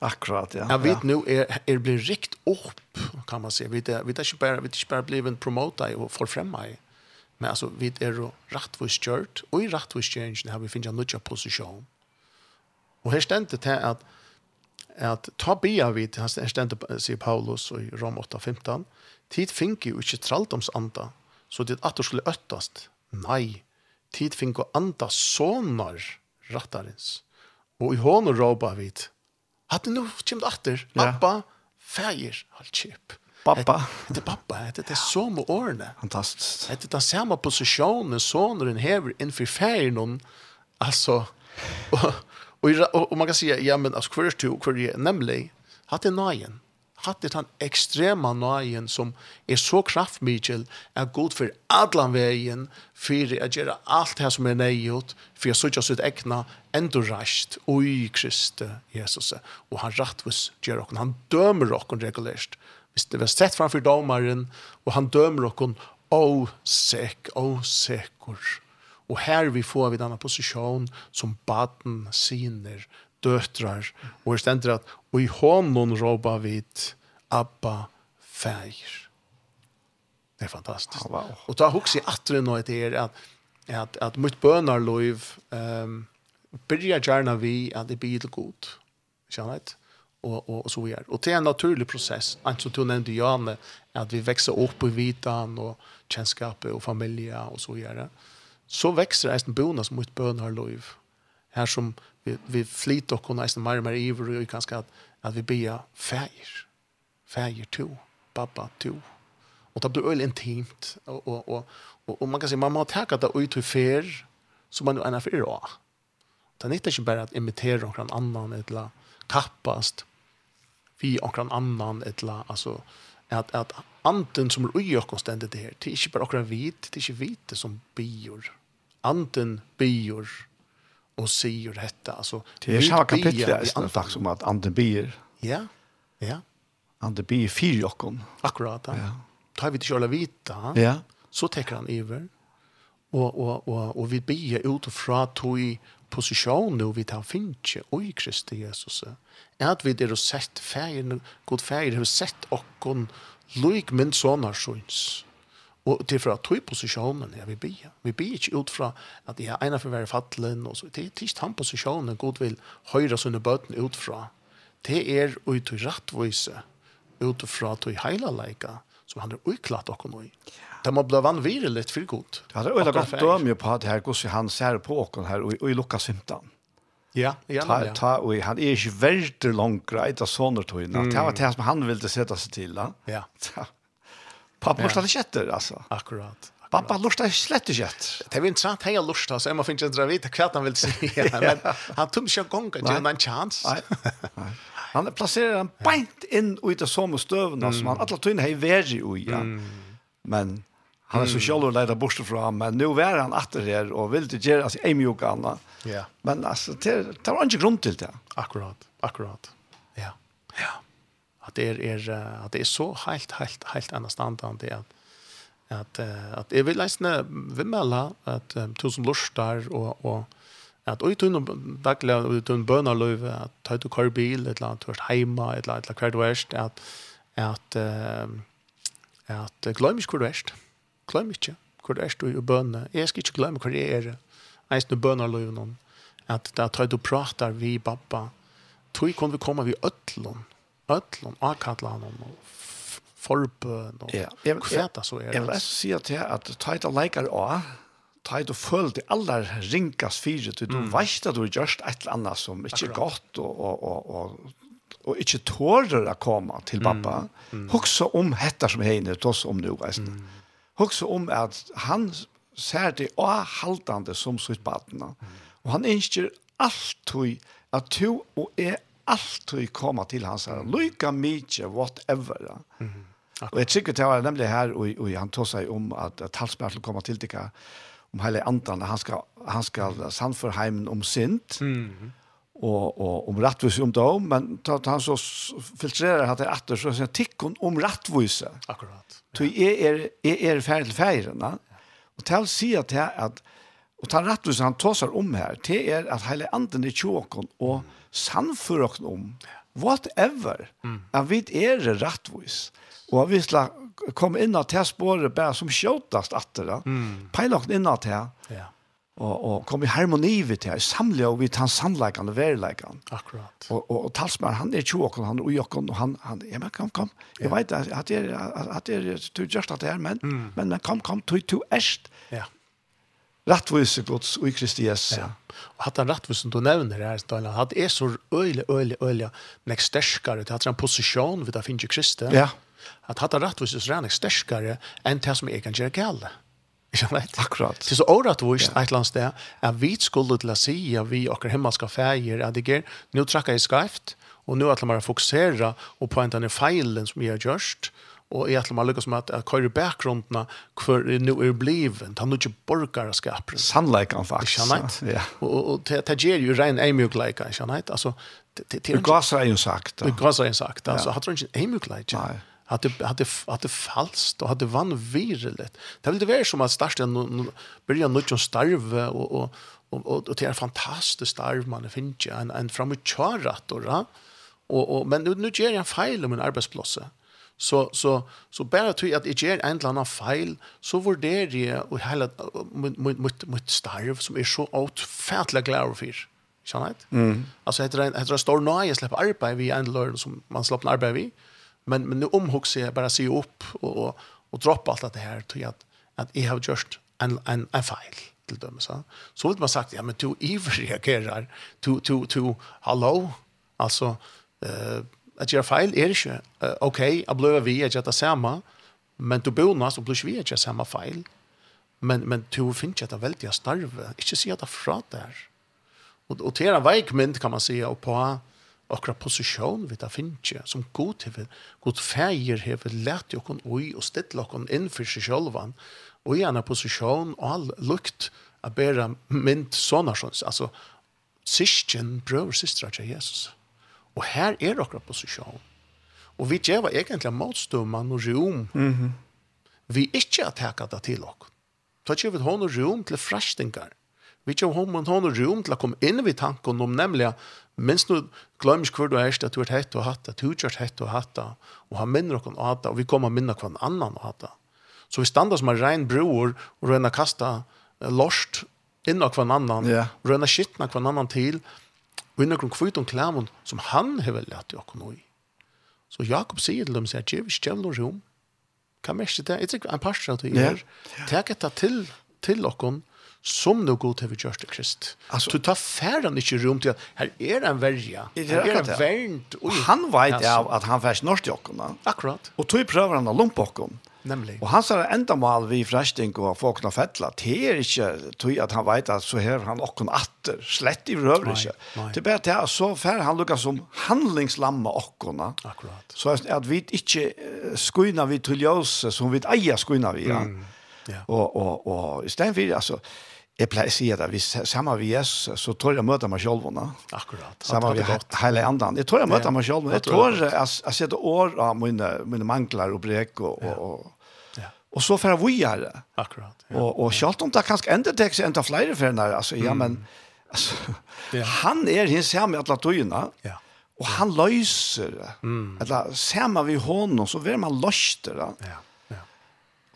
A: Akkurat, ja.
B: Jeg vet ja. nå, er, er blir rikt opp, kan man si. Vi er, vi er ikke bare, vi er ikke bare blivet promota og forfremma i. Men alltså vi är då rättvist gjort och i rättvist gärningen har vi finns en nutja position. Och här ständer det att att ta bia vid han ständer sig Paulus i Rom 8:15 tid fink ju inte traldoms anda så det att det skulle öttast. Nej, tid fink och anda sonar rattarens. Och i honor ropa vid. Hade nu kimt åter. Appa, feir, halt chip.
A: Pappa.
B: Det är pappa. Det är det som med åren.
A: Fantastiskt.
B: Det är den samma positionen sonen häver inför färgen. Alltså. Och, och, och man kan säga, ja men alltså kvar du, kvar du, nämligen, hatt det nöjen. Hatt han extrema nöjen som är så kraftmikil är god för allan vägen för att göra allt det här som är nejot för att söka sitt ägna ändå rast oj Kriste Jesus. Och han rattvis gör och han dömer och regulärt hvis det var sett framfor domaren, og han dømer okkon, å sek, å sekur. Og her vi får vi denne posisjon som baden siner, døtrar, og det stender at, og i hånden råba vid, Abba, feir. Det er fantastisk.
A: Oh, wow.
B: Og da husker jeg atre nå etter at, at, at mitt bønarløyv um, byrja gjerne vi at det blir god. Skjønner jeg? och och så vidare. Och det är en naturlig process. som du nevnte, Janne att vi växer upp i vitan och kjennskapet och familie och så vidare. Så växer det en bonus mot bönar liv. Här som vi vi flit och kunne nästan mer og mer iver och kanskje att att vi blir feir. Feir to, pappa to. Och det blir øyelig intimt och och och og, man kan si, mamma må tagit det ut til fer, som man är för også. Det är inte bara att imitera någon annan eller kappast vi omkran annan etla, altså, at, at anden som er ui okkon stendet det her, det er ikke bare okkran vit, det er ikke vite som bior. Anden bior og sier dette, altså.
A: Det er samme kapitlet, jeg snakker som at anden bior.
B: Ja, ja.
A: Anden bior fyr okkon.
B: Akkurat, ja.
A: ja.
B: Tar vi til alla vita,
A: ja.
B: så tekker han iver. Og, og, og, og vi bier ut fra tog position nu vi tar finche i Kristi Jesus. Er at vi der sett feir god feir har sett okkon loik min sonar såna. Og til fra tog posisjonen ja, vi bia. Vi bia ikke ut fra at jeg er ena for å være fattelen. Og så. Det er ikke han posisjonen god vil høyre sånne bøten ut fra. Det er ut til rettvise ut fra tog heilaleika som han er uklart okkur i Ja de har blivit vanvirligt for gott.
A: Ja, det
B: är
A: öliga
B: gott
A: om ju på at her går han ser på åkon här og i Lukas 15.
B: Ja, ja.
A: Ta, ta, og han er ikke veldig langt greit av sådana togna. Det var det som han ville sette seg til. Da.
B: Ja.
A: Ta. Pappa lortet ikke etter, altså.
B: Akkurat.
A: Pappa lustade slett ikke etter.
B: Det er jo interessant, Han har lustade så jeg man finns inte vite hva han vil si. Men han tog ikke igång att göra en chans.
A: Nei, nei. Han placerar han beint inn i det som støvene, som han alle togene har vært i ja. Men Han er så själv och leder bort från men nu er han atter her, och vill det göra altså, en mjuk annan.
B: Ja.
A: Men alltså det tar ikke grund till det.
B: Akkurat. Akkurat. Ja. Ja. Att det är er, att det är så helt helt helt annorlunda det att att at jeg vill leisne vimmela att tusen lustar och och att oi tunn dagliga ut tunn bönar löv att ta ut kar bil ett land först hemma ett land ett kvart väst att att att glömmer kvart väst glem ikke hvor er du i bønene. Jeg skal ikke glemme hvor jeg er. Jeg skal bønne og løyve noen. At da tar du pratar vi, pappa. Tog kunne vi komme vi øtlån. Øtlån, avkattler han om forbøn og
A: ja.
B: kveta så er det.
A: Jeg vil også si at det at ta et leikar av, ta et og føl det aller ringas fire, til du mm. vet at du har gjort et eller annet som ikke er godt, og, og, og, og og ikke tårer å komme til pappa, mm. mm. også om hetta som heine, tross om nu, veist. Mm. Hugsa om at han ser det avhaltande som sitt badna. Og han ønsker alltid at to og er alltid kommer til hans herre. Lykke mye, whatever. Mm. Og jeg tykker det var nemlig her, og, og han tog seg om at, at talspersen kommer til dere, om hele andan, han skal, han skal sannføre heimen om sint. Mm og, og om rettvis om det men ta, ta han så filtrerer han til etter, så sier han tikkun om rettvise.
B: Akkurat. Ja.
A: Så jeg er, jeg er ferdig til feirene, og til å si at jeg at Og ta rettvisen han tåsar om her, det er at hele anden er tjåkon og sannfører oss om whatever, mm. at vi er rattvis. og at vi skal komme inn til spåret bare som skjøtast at det, mm. oss inn til det,
B: ja
A: og, og kom i harmoni vid det, samle og vid hans sannleikene og verleikene.
B: Akkurat.
A: Og, og, og talsmann, han er tjokken, han er ujokken, og han, han, ja, men kom, kom, jeg yeah. vet at at det er, at det er, du gjørst at det er, men, mm. men, men kom, kom, du, du erst.
B: Ja.
A: Rattvise gods og i Kristi Jesu.
B: Ja. Og hatt den rattvisen du nevner her, Ståland, hatt er så øyelig, øyelig, øyelig, nek sterskare, det hatt en posisjon vi da finner i Kristi.
A: Ja.
B: At hatt den så er nek sterskare enn det som jeg kan gjøre gale. Ja Ikke vet.
A: Akkurat.
B: Det er så året vist yeah. et eller annet sted at vi skulle til å si at vi og himmelske feier at det gjør, nå trakker jeg skreft, og nå at man fokusere og på en denne feilen som jeg har gjort, og jeg at man lykkes med at hva er bakgrunden hvor nå er blivet, han er ikke borgerskap.
A: Sannleikene faktisk.
B: Ikke sant?
A: Ja.
B: Og det gjør jo ren eimjukleika, ikke sant? Altså, det, det, det,
A: det, det, er jo sagt.
B: det,
A: det,
B: det, det, det, det, att Hade hade hade falskt och hade vanvirligt. Det ville vara som att starta en börja något som starve och och och och det är fantastiskt starv man finns ju en en framåt charat och. Och och men nu nu gör jag en fel om en arbetsplats. Så så så bara tror att det är en eller annan fel så värderar jag och hela mot mot mot starv som är så outfärdligt glad för. Skjønner du? Mm. Altså, heter det en stor nøye slipper arbeid vi en løren som man slipper arbeid vi, Men men nu omhuxar jag bara se upp och och, och droppa allt det här till att att jag har just en en en fail till dem så. Så vill man sagt ja men du överreagerar to to to hallo alltså eh att göra fail är det ju uh, okej okay, blev vi att det samma men du bonas och blir vi att samma fail. Men men du finns ju att väldigt starv. Inte se att det från där. Och och det är en vägmynd kan man säga och på akkurat posisjon vi da finner ikke, som god hever, god feir hever lett jo jokken ui og stedle jokken innfyr seg sjølvan og i en posisjon og all lukt a bæra mynd sånne sånn, altså syskjen brøver systra til Jesus. Og her er akkurat posisjon. Og vi gjør egentlig motstømman og rom. Mm -hmm. Vi ikke har taket det til oss. Da gjør vi hånd og rom til frastingar Vi tror hon man har rum til å komme inn i tanken om nemlig minst nu glöms hvor du er at du er hett og hatt, du er hett og hatt og han minner noen och hatt og vi kommer minna kvar en annan och hatt. Så vi stannar som en rein bror og röna kasta lost in och kvar en annan,
A: yeah.
B: röna skittna kvar en annan til og innan kvar kvitt om klämon som han har väl att jag kommer i. Så Jakob sier til dem, sier säger, ge vi og rom hva mest det, jag tycker en pastor att du
A: är.
B: Tänk Tek etter til, til och som nu god har vi gjort det krist.
A: Alltså,
B: du tar färden inte rum till att här är en värja. Här
A: är
B: en värnt.
A: Och han vet
B: alltså.
A: av att han färs norsk jockorna.
B: Akkurat.
A: Och tog prövar han av lumpåkon.
B: Nämligen.
A: Och han sa enda mal vi frästing og folk har fettla. Det är inte tog att han vet at så här han och atter. Slett i rövr
B: inte.
A: Det er bare til at så fär han lukas som handlingslamma åkorna.
B: Akkurat.
A: Så att vi inte skuina vi til ljus som vi eier skuina vi. Ja. Mm.
B: Ja.
A: Och, och, och i stedet for, alltså Jeg pleier å si at hvis sammen vi Jesus, så tror jeg møte meg selv.
B: Ne?
A: Akkurat.
B: Sammen
A: vi hele andre. Jeg tror jeg møter meg selv.
B: Jeg tror
A: jeg, jeg setter år av mine, mine mangler og brek og, og,
B: ja.
A: og så får jeg vujere.
B: Akkurat. Ja.
A: Og, og selv om det kanskje enda tek seg enda flere for henne, altså, ja, men altså,
B: ja.
A: han er hins hjemme i alle tøyene.
B: Ja.
A: Og han løser det.
B: Mm.
A: Eller, ser man vi hånden, så vil man løse det.
B: Ja.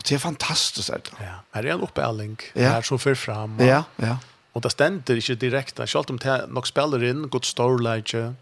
B: Och
A: det är fantastiskt alltså.
B: Ja, her er en uppälling
A: ja.
B: her som för fram. Og,
A: ja, ja.
B: Och det stender ikke direkt. selv om det nok spelar in gott storylage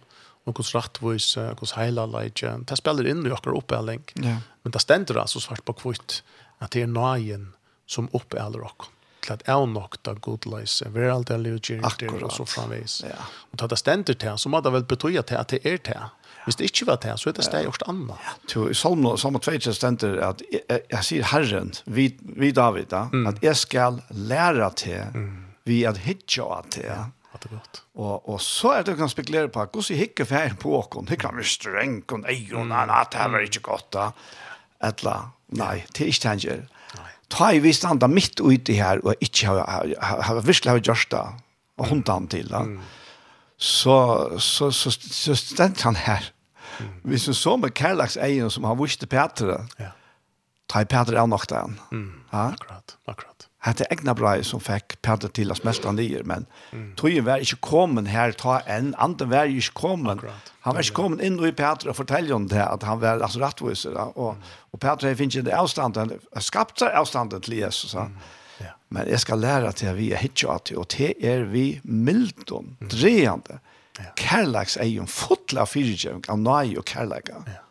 B: och gott rättvis, gott highlight. Det spelar in i akkurat uppälling.
A: Ja.
B: Men det stender altså svart på kvitt att det är nøyen som uppäller och til at jeg nok da god läs vi er alltid
A: ljuger
B: och så framvis.
A: Ja.
B: Och ta det ständer till som hade väl betyda till att det är til. Hvis det ikke var det, så er det steg gjort annet.
A: Ja, i Salmo, Salmo 2 stender at jeg, jeg jeg sier Herren, vi, vi David, da, mm. at jeg skal lære til, mm. vi at hitja av til.
B: Ja, det er godt.
A: Og, og så er det du kan spekulere på, hvordan jeg hikker fer på åkken? Hikker han med streng, og nei, og nei, nei, det var ikke godt da. Etla, nei, det er ikke han gjør. Ta i vi standa midt ute her, og ikke har, har, har, har virkelig har gjort det, og hundt han til da. Mm så, så, så, så stendt han her. Mm. Vi som så med Kærlags egen som han viste Petre,
B: ja.
A: ta i er nok den.
B: Mm.
A: Ja?
B: Akkurat, akkurat.
A: Han er egna bra som fikk Petre til å smelte han lier, men mm. tog var ikke kommet her, ta en, andre var ikke kommet.
B: Akkurat.
A: Han var ikke kommet inn i Petre og fortelle om det, at han var altså rettviser. Og, mm. og Petre finner ikke det avstanden, skapte avstanden til Jesus.
B: Mm.
A: Men jeg skal lære til at vi er hitje at det, og til er vi mildom, mm. dreende,
B: ja.
A: kærleks egen, fotla fyrtjøving av nøy og kærleka.
B: Ja,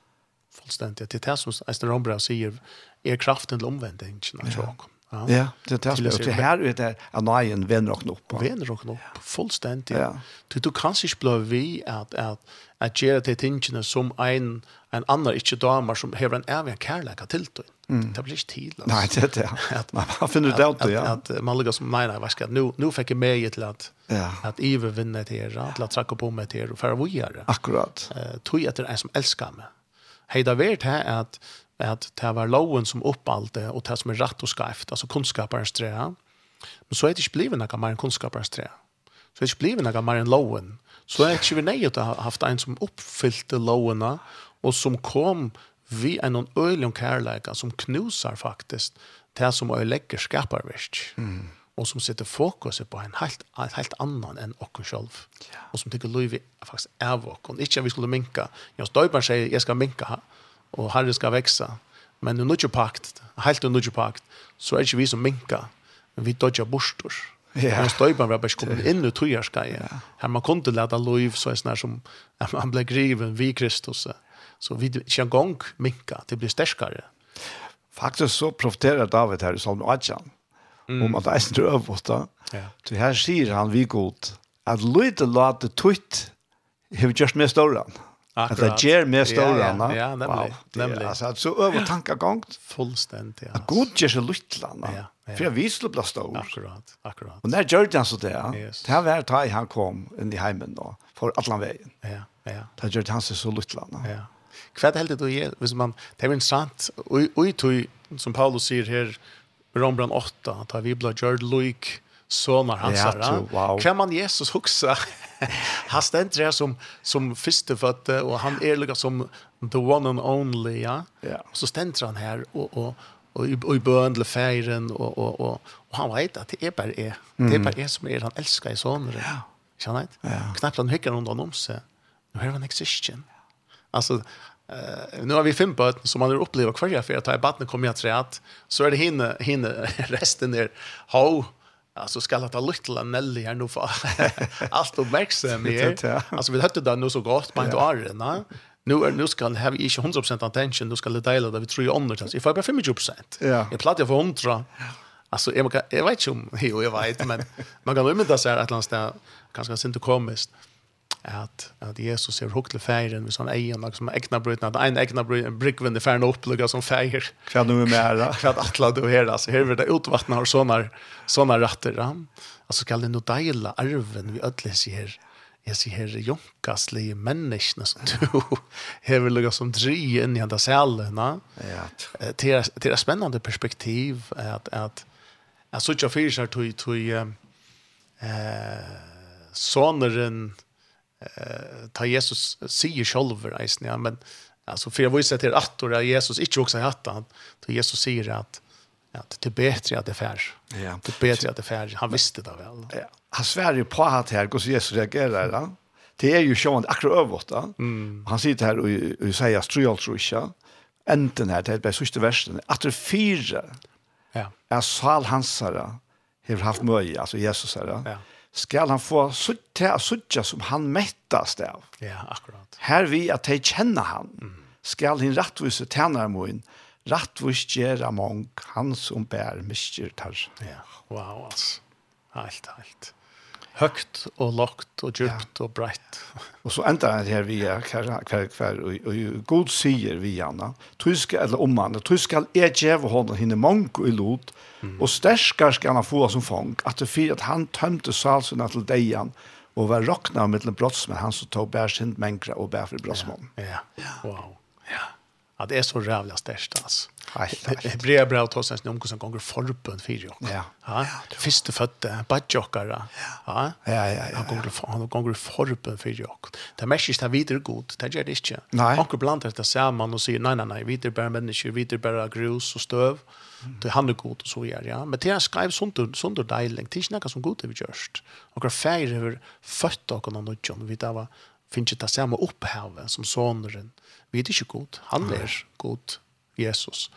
B: fullstendig. Det er det som Eisner Rombra sier, er kraften til omvendingen av tjåkken. Ja.
A: Ja, det er det är
B: det.
A: Det her er det att nejen vänner
B: och knopp. Vänner och knopp, fullständigt.
A: Ja.
B: Du, du kan sig bli vi att, att, att göra det tingene som en, en annan inte damer som har en även kärlek till det. Mm. Det blir inte tid.
A: Alltså. Nej, det er det.
B: At,
A: man finner det ut, ja.
B: Att, att man ligger som, nej, nej, vad ska nu, nu fick jag med till att,
A: ja.
B: att Ive vinner till er, till att tracka på mig till er och föra vidare.
A: Akkurat.
B: Uh, tog jag till en som älskar mig. Hej, det har varit här att att det var loven som uppallte och det som är rätt och skevt, alltså kunskaparens trä. Men så är det inte blivit något mer än kunskaparens trä. Så är det inte blivit något mer än loven. Så är det inte vi nej att ha haft en som uppfyllde loverna och som kom vi en någon öljom kärleka som knusar faktiskt det som ölägger skaparverk. Mm. Och som sätter fokus på en helt, en helt annan än och själv. Och som tycker Louis faktiskt är vår. Inte att vi skulle minka. Jag står bara och säger jag ska minka og Herre skal veksa. Men nu nudje pakt, helt nudje pakt, så er ikke vi som minka, men vi dodja bostor.
A: Ja.
B: Han stod bara bara kom in nu tror jag ska ja. Han man kunde lära liv så är som man blev griven vid Kristus. Så vi kan gång minka, det blir starkare.
A: Faktisk så profiterer David her i Psalm 18 mm. om at det är sin rövbåta.
B: Ja.
A: Så her sier han vi god at lydet lade tutt hur gjort med ståran. Ja Akkurat. Att det ger mer stora.
B: Ja, ja, ja nämligen.
A: Wow. nämligen. Alltså så över tankegångt.
B: Fullständigt, ja.
A: Att god ger så lite.
B: Ja, ja.
A: För jag visste blir stor.
B: Akkurat, akkurat.
A: Och när gjorde han så där?
B: Yes.
A: Det här var det han kom in i hemmen då. För alla vägen.
B: Ja, ja.
A: Det gjorde han så lite landa.
B: Ja. Kvad helt det ju, visst man, det är intressant. Och och tog som Paulus säger här Rombran 8, att vi blir gjord lik sonar hans.
A: Ja, wow.
B: Kan man Jesus huxa han ständer det som, som förstefötte och han är lika som the one and only. Ja?
A: ja.
B: Och så ständer han här och, och, och, och i bön till färgen och, och, och, och han vet att det är bara är. Det är bara är som är. Han älskar i sonen. Ja. Känner inte?
A: Ja.
B: Knappt han hyckar runt om sig. Nu är han existent. Alltså, Uh, nu har vi fem böten som man har upplevt kvar för att ta i batten kommer jag till att så är det hinne, hinne resten där ho Alltså ska låta lilla Nelly här nu för allt
A: uppmärksamhet.
B: Alltså vi hade det nu så gott på inte va? Nu är nu ska ha vi inte 100 attention, nu ska det dela det vi tror ju under det. Ifall jag 25
A: Ja.
B: Jag plattar för 100. Alltså jag, kan, jag vet inte om jo, jag vet men man kan ju inte säga att där kanske inte komiskt at, at Jesus er hukt til færen med han eier noe som egna brutna at en egna brøyden, en brygven i som feir.
A: Hva nu er
B: mer, hva atla du her, Så her vil det utvattna og sånne, sånne ratter. Ja. Altså skal det nå deila arven vi ødelig sier, jeg sier her jonkaslige menneskene som du hever lukka som dry inn i handa sælen.
A: Ja.
B: Det er et spennende perspektiv at, at, at, at, at, at, till at, eh, at, eh ta Jesus säger själv reisen ja men alltså för jag visste till att då Jesus inte också hatt han då Jesus säger att att det är bättre att det fär.
A: Ja.
B: Det är bättre att det fär. Han visste det väl.
A: Ja. Han svär ju på att här går så Jesus reagerar då Det är ju sjön akkurat överåt då.
B: Mm.
A: Han sitter här och, och säger strul tror jag. Enten här det är bäst sista versen. Att det fyra.
B: Ja.
A: Är sal hansara. Har haft möje alltså Jesus här.
B: Ja
A: skal han få suttja och suttja som han mättas av.
B: Ja, akkurat.
A: Här vi att de känner han.
B: Mm.
A: Skal hin rättvise tjänar moin. Rättvis gera mång han som bär mycket tar.
B: Ja, wow alltså. Helt, helt högt och lågt och djupt ja. och brett.
A: Och så ända det här vi är kvar kvar kvar och god säger vi Anna. Tyska eller om man tyska är jag honom hinne monk och lot och stärskar ska han få som fång att det för att han tömte salsen till dejan och var rockna med en med han så tog bär sin mänkra och bär för brottsman.
B: Ja. ja. Wow. Ja. Ja, det är så rävla stärkt alltså. Hebrea brev tar seg om hvordan ganger forbund for dere.
A: Ja.
B: ja. Første fødte, badjokkere. Ja.
A: Ja, ja, ja.
B: Han ganger forbund for dere. Det er mest ikke videre god, det gjør det ikke.
A: Nei.
B: Han blant dette sammen og sier, nei, nei, nei, videre bare mennesker, videre bare grus og støv. Det han er god og så gjør, ja. Men det er skrevet sånt og deilig. Det er ikke noe som god det vi gjørst. Og hver feir har født dere noen nødgjøn. Vi tar finnes ikke det samme opphavet som såneren. Vi er ikke god. Han er god Jesus,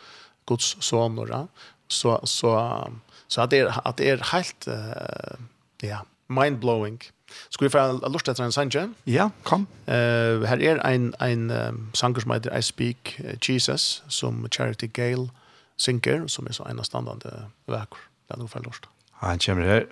B: Guds sonor. Så, så, så att det är, att det är helt uh, ja, mind-blowing. Ska vi få lust att en sanger?
A: Ja, kom.
B: Uh, här är en, en um, sanger som heter I Speak Jesus, som Charity Gale synker, som är så en av standande verk. Det är nog för lust.
A: Han kommer her.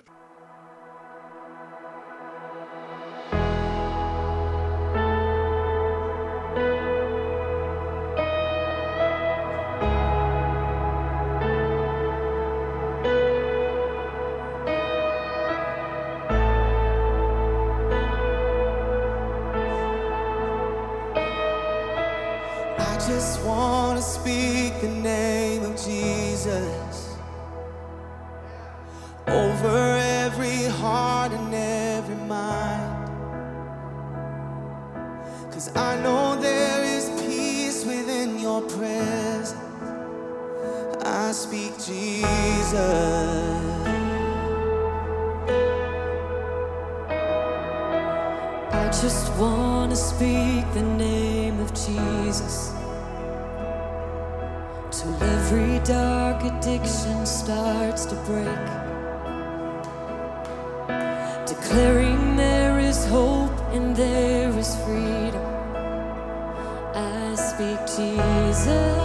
C: speak Jesus.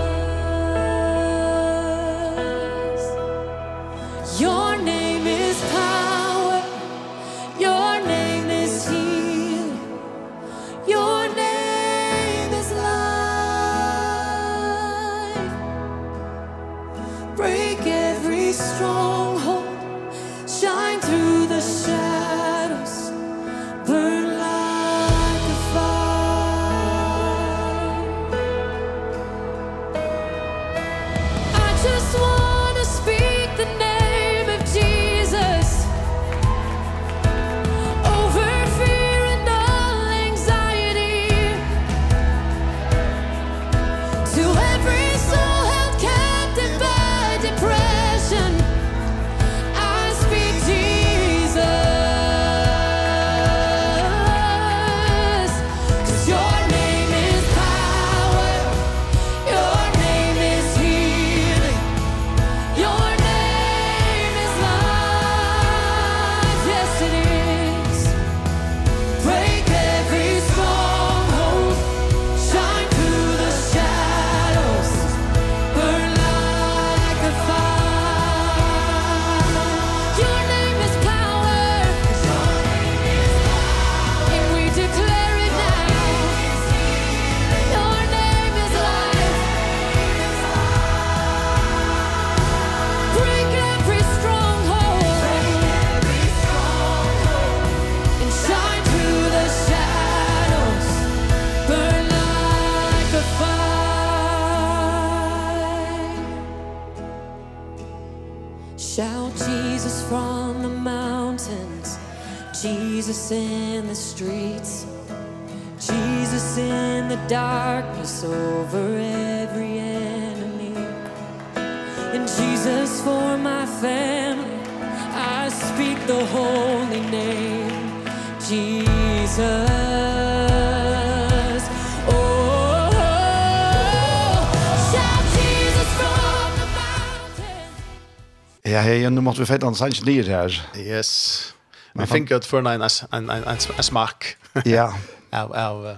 A: måtte vi fett en sanns nyr her.
B: Yes. Vi fikk ut for en, en, en, en smak.
A: Ja.
B: av, av,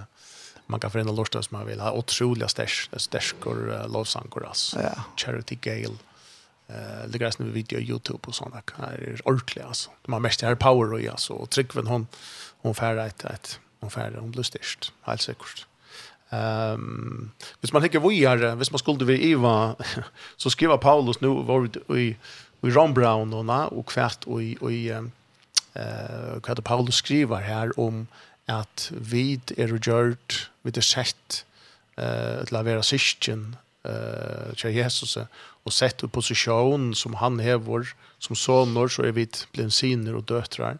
B: man kan förändra låtar som man vill ha. Otroliga stärs, stärskor, uh, lovsankor, alltså.
A: Ja.
B: Charity Gale. Uh, det gräs nu video Youtube och såna Det är ordentligt alltså. De har mest här power och så Och Tryggven hon, hon färre ett, ett hon färre, hon blir störst. Helt säkert. Ehm, um, hvis man tänker vi är, hvis man skulle vi Eva så skriver Paulus nu var i i Ron Brown och kvart och i, och i eh vad Paulus skriver här om att vid är gjort vid det sätt eh att lavera syskon eh till Jesus och sett upp position som han hävor som sonor så är vi blindsiner och döttrar.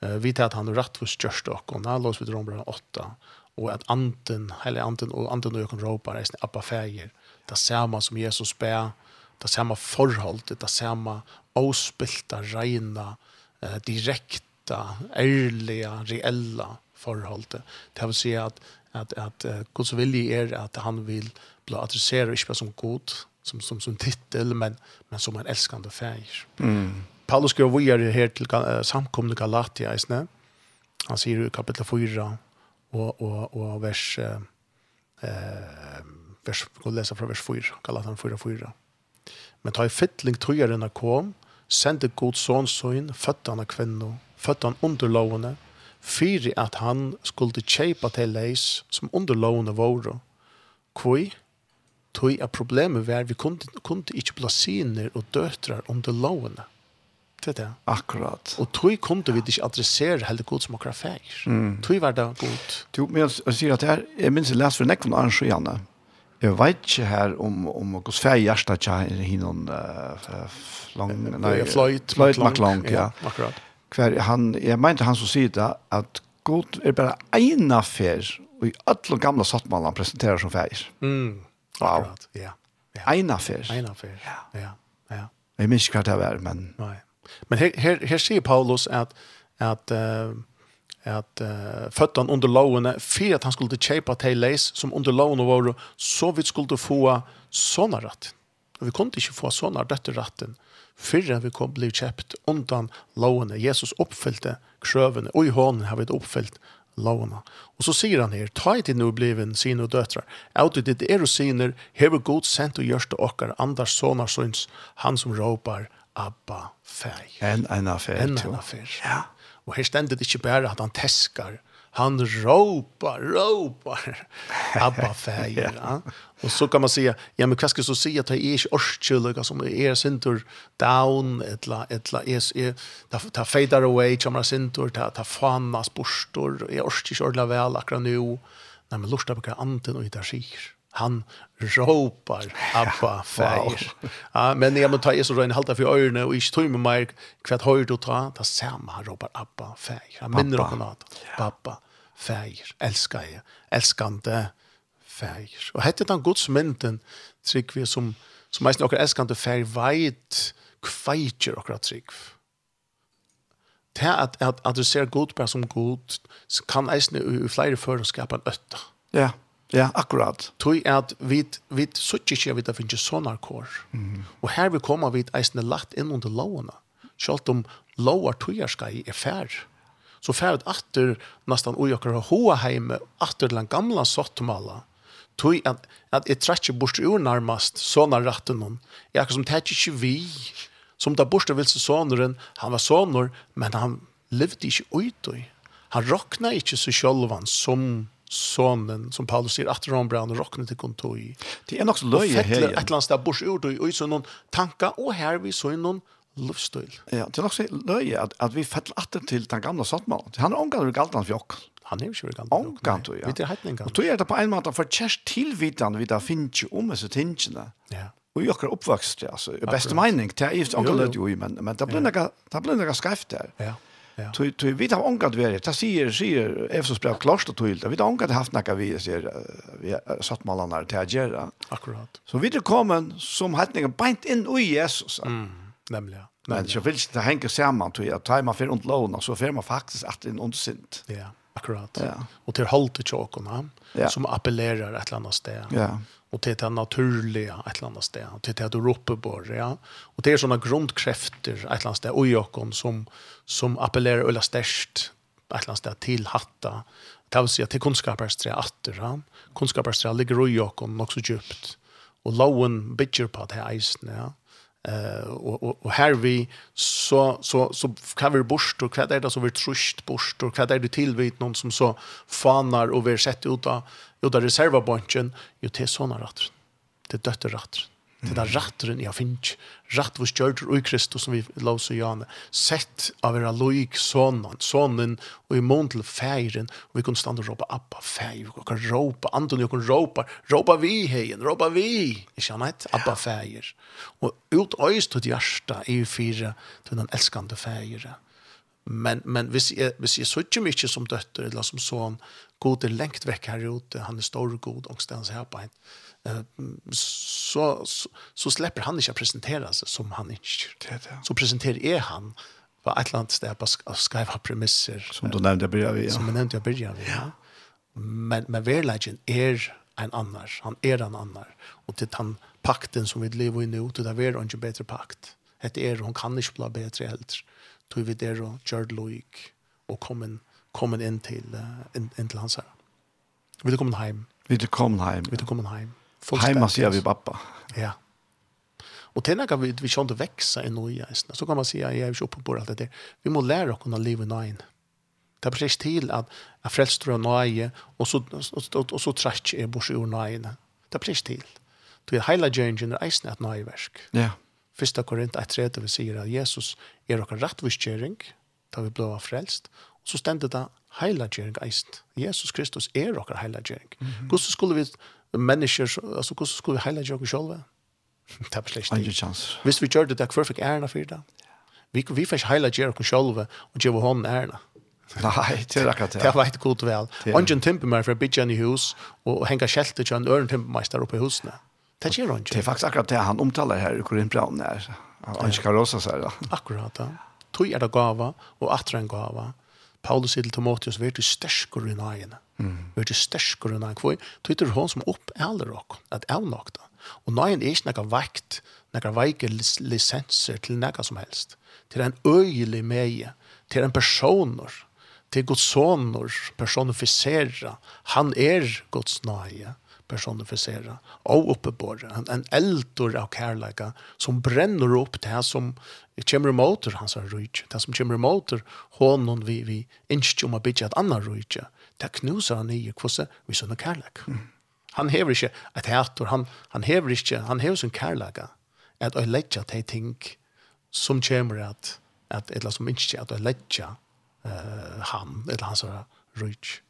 B: Eh vi tar att han rätt för störst och när har lås vid Rombran 8 och att anten eller anten och anten och kan ropa resten appa färger. Det samma som Jesus bär det samma förhållet, det samma avspilta, rena, eh, direkta, ärliga, reella förhållet. Det vill säga att, att, att Guds vilja är att han vill bli adresserad, inte bara som god, som, som, som titel, men, men som en älskande färg.
A: Mm.
B: Paulus skriver vidare här till uh, samkomna Galatia, isne? han säger i kapitel 4 och, och, och vers, eh, vers, vi läsa från vers 4, Galatia 4, 4. Men ta i fytling tøyarena kom, sendte god sånsøyn, fødte han av kvinno, fødte han under lovene, fyri at han skulle kjeipa til leis som under lovene våre. Kvoi, tøy er problemet var vi kunde, kunde ikke blasiner og døtrar under lovene. Det er det.
A: Akkurat.
B: Og tøy kunde vi ikke adressere heller god som akkurat fægir. Mm. Tøy var det god.
A: Du, men jeg, sier at her, jeg minns jeg leser for nekvann Arnsjø, Janne. Jeg vet ikke her om, om hos fær hjertet ikke er hinnom uh, lang, nei,
B: Floyd,
A: Floyd McLong, ja. ja.
B: Akkurat.
A: Hver, han, jeg mente han som sier det, at god er bare en affær, og i alle gamle sattmannene presenterer som feir.
B: Mm, akkurat, wow. ja. ja.
A: En affær.
B: En affær, ja. ja. ja.
A: Jeg minns ikke hva det var, men...
B: Nei. Men her, her, her sier Paulus at, at uh, att uh, föttan under lovene för att han skulle kjøpe til Lace som under lovene var så vi skulle få såna rett. Och vi kunde inte få såna rätt rätten förrän vi kom blev kjøpt undan lovene. Jesus uppfyllde krøvene, og i hånden har vi uppfyllt lovene. Och så säger han här, ta inte nu bliven sin och döttrar. Out i ditt er och siner, hever god sent och görsta åkar, andars sonar syns, han som ropar Abba färg.
A: En en affær.
B: En en affær. Ja. Og her stendet ikke bare at han teskar, han ropar, ropar, Abba fäger. ja. Och så kan man säga, ja men vad ska så si att det är ikke orskylliga som är sintur down, etla, etla, är, ta ta fader away, kamra sintur, ta, ta fanas borstor, är orskylliga väl akkurat nu. nei, men lusta på anten och hittar sig han ropar Abba fær. Ja, men jag måste ta Jesus rön halta för öronen och inte tog med mig kvart hör du ta ta samma han ropar Abba fär. Han minner om något. Pappa fär. Älskar jag. Älskande fär. Och hette den Guds mynden trick vi som som mest några älskande fär vet kvajter och trick. Det att att att du ser Gud på som god kan eisne i flere för skapa en ötta.
A: Ja. Yeah. Ja, akkurat.
B: Tui er at vi, vi suttje ikke vi det finnes sånne kår. Og her vi kommer vi eisende lagt inn under lovene. Skaltum om lovar tujarskei er fær. Så fær at atter nesten ui okkar hoa heime, atter den gamla sottomala. Tui at, at jeg trekker bort ur nærmast sånne ratten hon. Jeg akkur som tek ikke vi, som da bort vil se han var sonar, men han levde ikke ut. Han rokna ikke seg sjølvan som sonen som Paulus säger att Rombrand och rockne till kontoi.
A: Det är också
B: löje här.
A: Ett
B: eller annat där bors ord och i så någon tanka och här vi så någon livsstil.
A: Ja, det är också löje att att vi faller åter till den gamla sortmål. Han är omgående galt han jag.
B: Han är ju inte
A: galtan. du ja.
B: Det är hetningen.
A: Och då är det på en måte för chest tillvitan vi där finns ju om så tingarna.
B: Ja.
A: Och jag är uppvuxen alltså i bästa mening. Det
B: är ju
A: inte omgående ju men men det blir några det blir några skrift där.
B: Ja. Ja.
A: Tui tui vit har ongat veri. Ta sier sier Efsos brev klart og tydelig. Vi har ongat haft nakka vi ser vi satt malarna til agera.
B: Akkurat.
A: Så vi er kommen som hetninga beint inn i Jesus. Mm,
B: nemlig.
A: Men så vil ikke det henge sammen til at tar man for ondt lån, så får man faktisk at det er ondt sint.
B: Ja. Akkurat.
A: Ja.
B: Och till holdt til chokorna
A: ja.
B: som appellerar ett annet sted.
A: Ja.
B: Och till det naturliga ett annet sted. Och till det du ropar på ja. Och det sånne såna et ett annet sted och jokon som som appellerar eller et ett annet sted till hatta. Det vill säga till kunskapstre atter, ja. Kunskapstre ligger och nok också djupt. Och lawen bitcher på det här ja. Eh og, og och vi så så så kan vi bort och vad er det som vi trusht bort och vad är det tilvitt noen som så fanar och vi sätter ut av, ut av reservabunchen ju til sånne rätt. Det dötter rätt. Det där jeg jag finns. Ratt vos og i Kristus som vi låser gjerne Sett av era loik sonen, sonen og i mån til feiren og vi kunne stande og råpa Abba feir Vi kunde råpa Anton, jag kunde råpa. Råpa vi heien råpa vi. ikke han et Abba feir og ut øyst ut hjärsta i fire til den elskande färgeren. Men men hvis jeg, hvis jeg så ikke mye som døtter eller som sånn, god er lengt vekk her ute, han er stor god, og stans her på henne så, så, så släpper han inte att presentera sig som han ikke
A: det.
B: Så presenterar är han på ett eller annat sted på skrive premisser.
A: Som du nevnte jeg begynner vi, ja.
B: Som
A: jeg
B: jag jeg begynner vi, ja. Men, men verleggen er en annan. Han er en annar. Og til den pakten som vi lever i nu. til det er inte bedre pakt. Det er, hun kan ikke bli bedre helt. Til vi der og gjør det logik. og kommen, kommen inn til, uh, inn, inn til hans her. Vi er kommet hjem.
A: Vi er kommet hjem.
B: Vi er kommet hjem.
A: Heima sier vi pappa.
B: Ja. Och til när vi vi sjönte växa i noe istället. Så kan man säga jag är ju uppe på alt det der. Vi måste lära oss att i nine. Det precis till att frelster frälstra nöje och så och så trash jeg bors ur nöje. Det precis till. Du är hela gjengen er eisne att nöje verk.
A: Ja.
B: Första Korint 1:3 vi sier at Jesus är och rättviskäring där vi blev frelst, Och så ständer det hela journey. Jesus Kristus är och Mm -hmm. Hvordan skulle vi mennesker, altså hvordan skulle vi highlighta jag själva? Tapp
A: schlecht.
B: Ein
A: chans.
B: Hvis vi gjør det det er perfekt ärna för det. Vi vi fick highlighta oss själva og ge hånden ärna.
A: Nei, det er akkurat det.
B: Det var Ongen timper meg for å bygge en i hus og henge skälte til en øren timpermeister oppe i husene. Det gör inte.
A: Det er faktisk akkurat det han omtaler her i Korinthbrevet när han ska rosa så här.
B: Akkurat det. Tog er det gava og atre en gava. Paulus sier til Timotheus, vi er til sterskere i nagene. Vi er sterskere enn han kvøy. Tøyter hon som opp eller råk, at jeg nok da. Og nå er ikke noe vekt, noe veike lisenser til noe som helst. Til en øyelig meie, til en personer, til Guds soner, personifisera. Han er Guds nøye, personifisera, og oppebåre. En eldor av kærleika som brenner opp det som kommer imot hans rujtje, det som kommer imot hånden vi, vi innskjer om å bygge et annet rujtje, det knuser han i kvosse vi sånne kærlek. Mm. Han hever ikke et hætor, han, han hever ikke, han hever sin kærlega, at å letja til ting som kommer at, at eller som ikke, at å letja uh, han, eller hans rujt.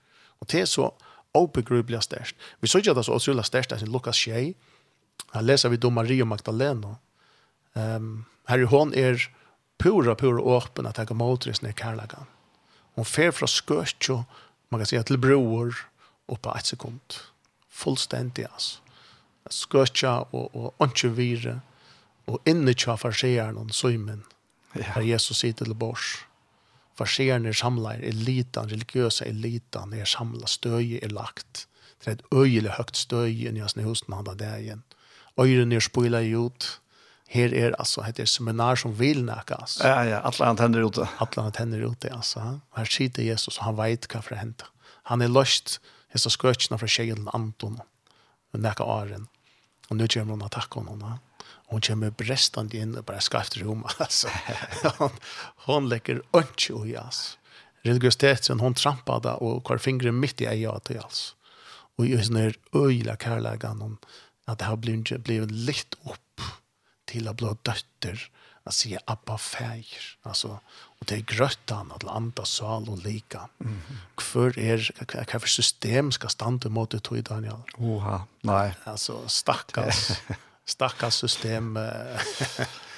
B: Og det er så obegrubelig størst. Vi så ikke at det er så utrolig størst, det er Lukas 6, Her leser vi då Maria Magdalena. Um, her hon er pura, pura åpen at jeg kan måltre sin kærlagan. Hon fer fra skøtjo man kan säga till bror och på ett sekund. Fullständigt alltså. Skörtja og og inte vire og inne tja farsearen och symen. Ja. Jesus sitter til bors. Farsearen är samlar, elitan, religiøse elitan är samlar, støye er lagt. Det är ett høgt högt i hans jag snöhusen han der igjen. Öjren är spoilar ut her er alltså heter seminar som vil nækka, altså.
A: Ja ja, alle han tenner ute.
B: Alla han tenner ute alltså. Her sitter Jesus og han vet vad för hente. Han är løst, Det så skötna från tjejen Anton. og näka åren. Och nu kommer hon att henne, ja. Og Hon kommer brestande in och bara ska efter rum alltså. hon hon läcker och och jas. Religiositeten hon trampade och hver fingret mitt i ögat alls. Och just när öjla kärlegan hon att det har blivit blivit litt upp til å bli døtter, att se Abba feir, Alltså, og det är gröttan att landa sal och lika. Mm. För er, hva for system ska stande mot det tog Daniel?
A: Oha, nej.
B: Alltså, stakkars, stakkars system.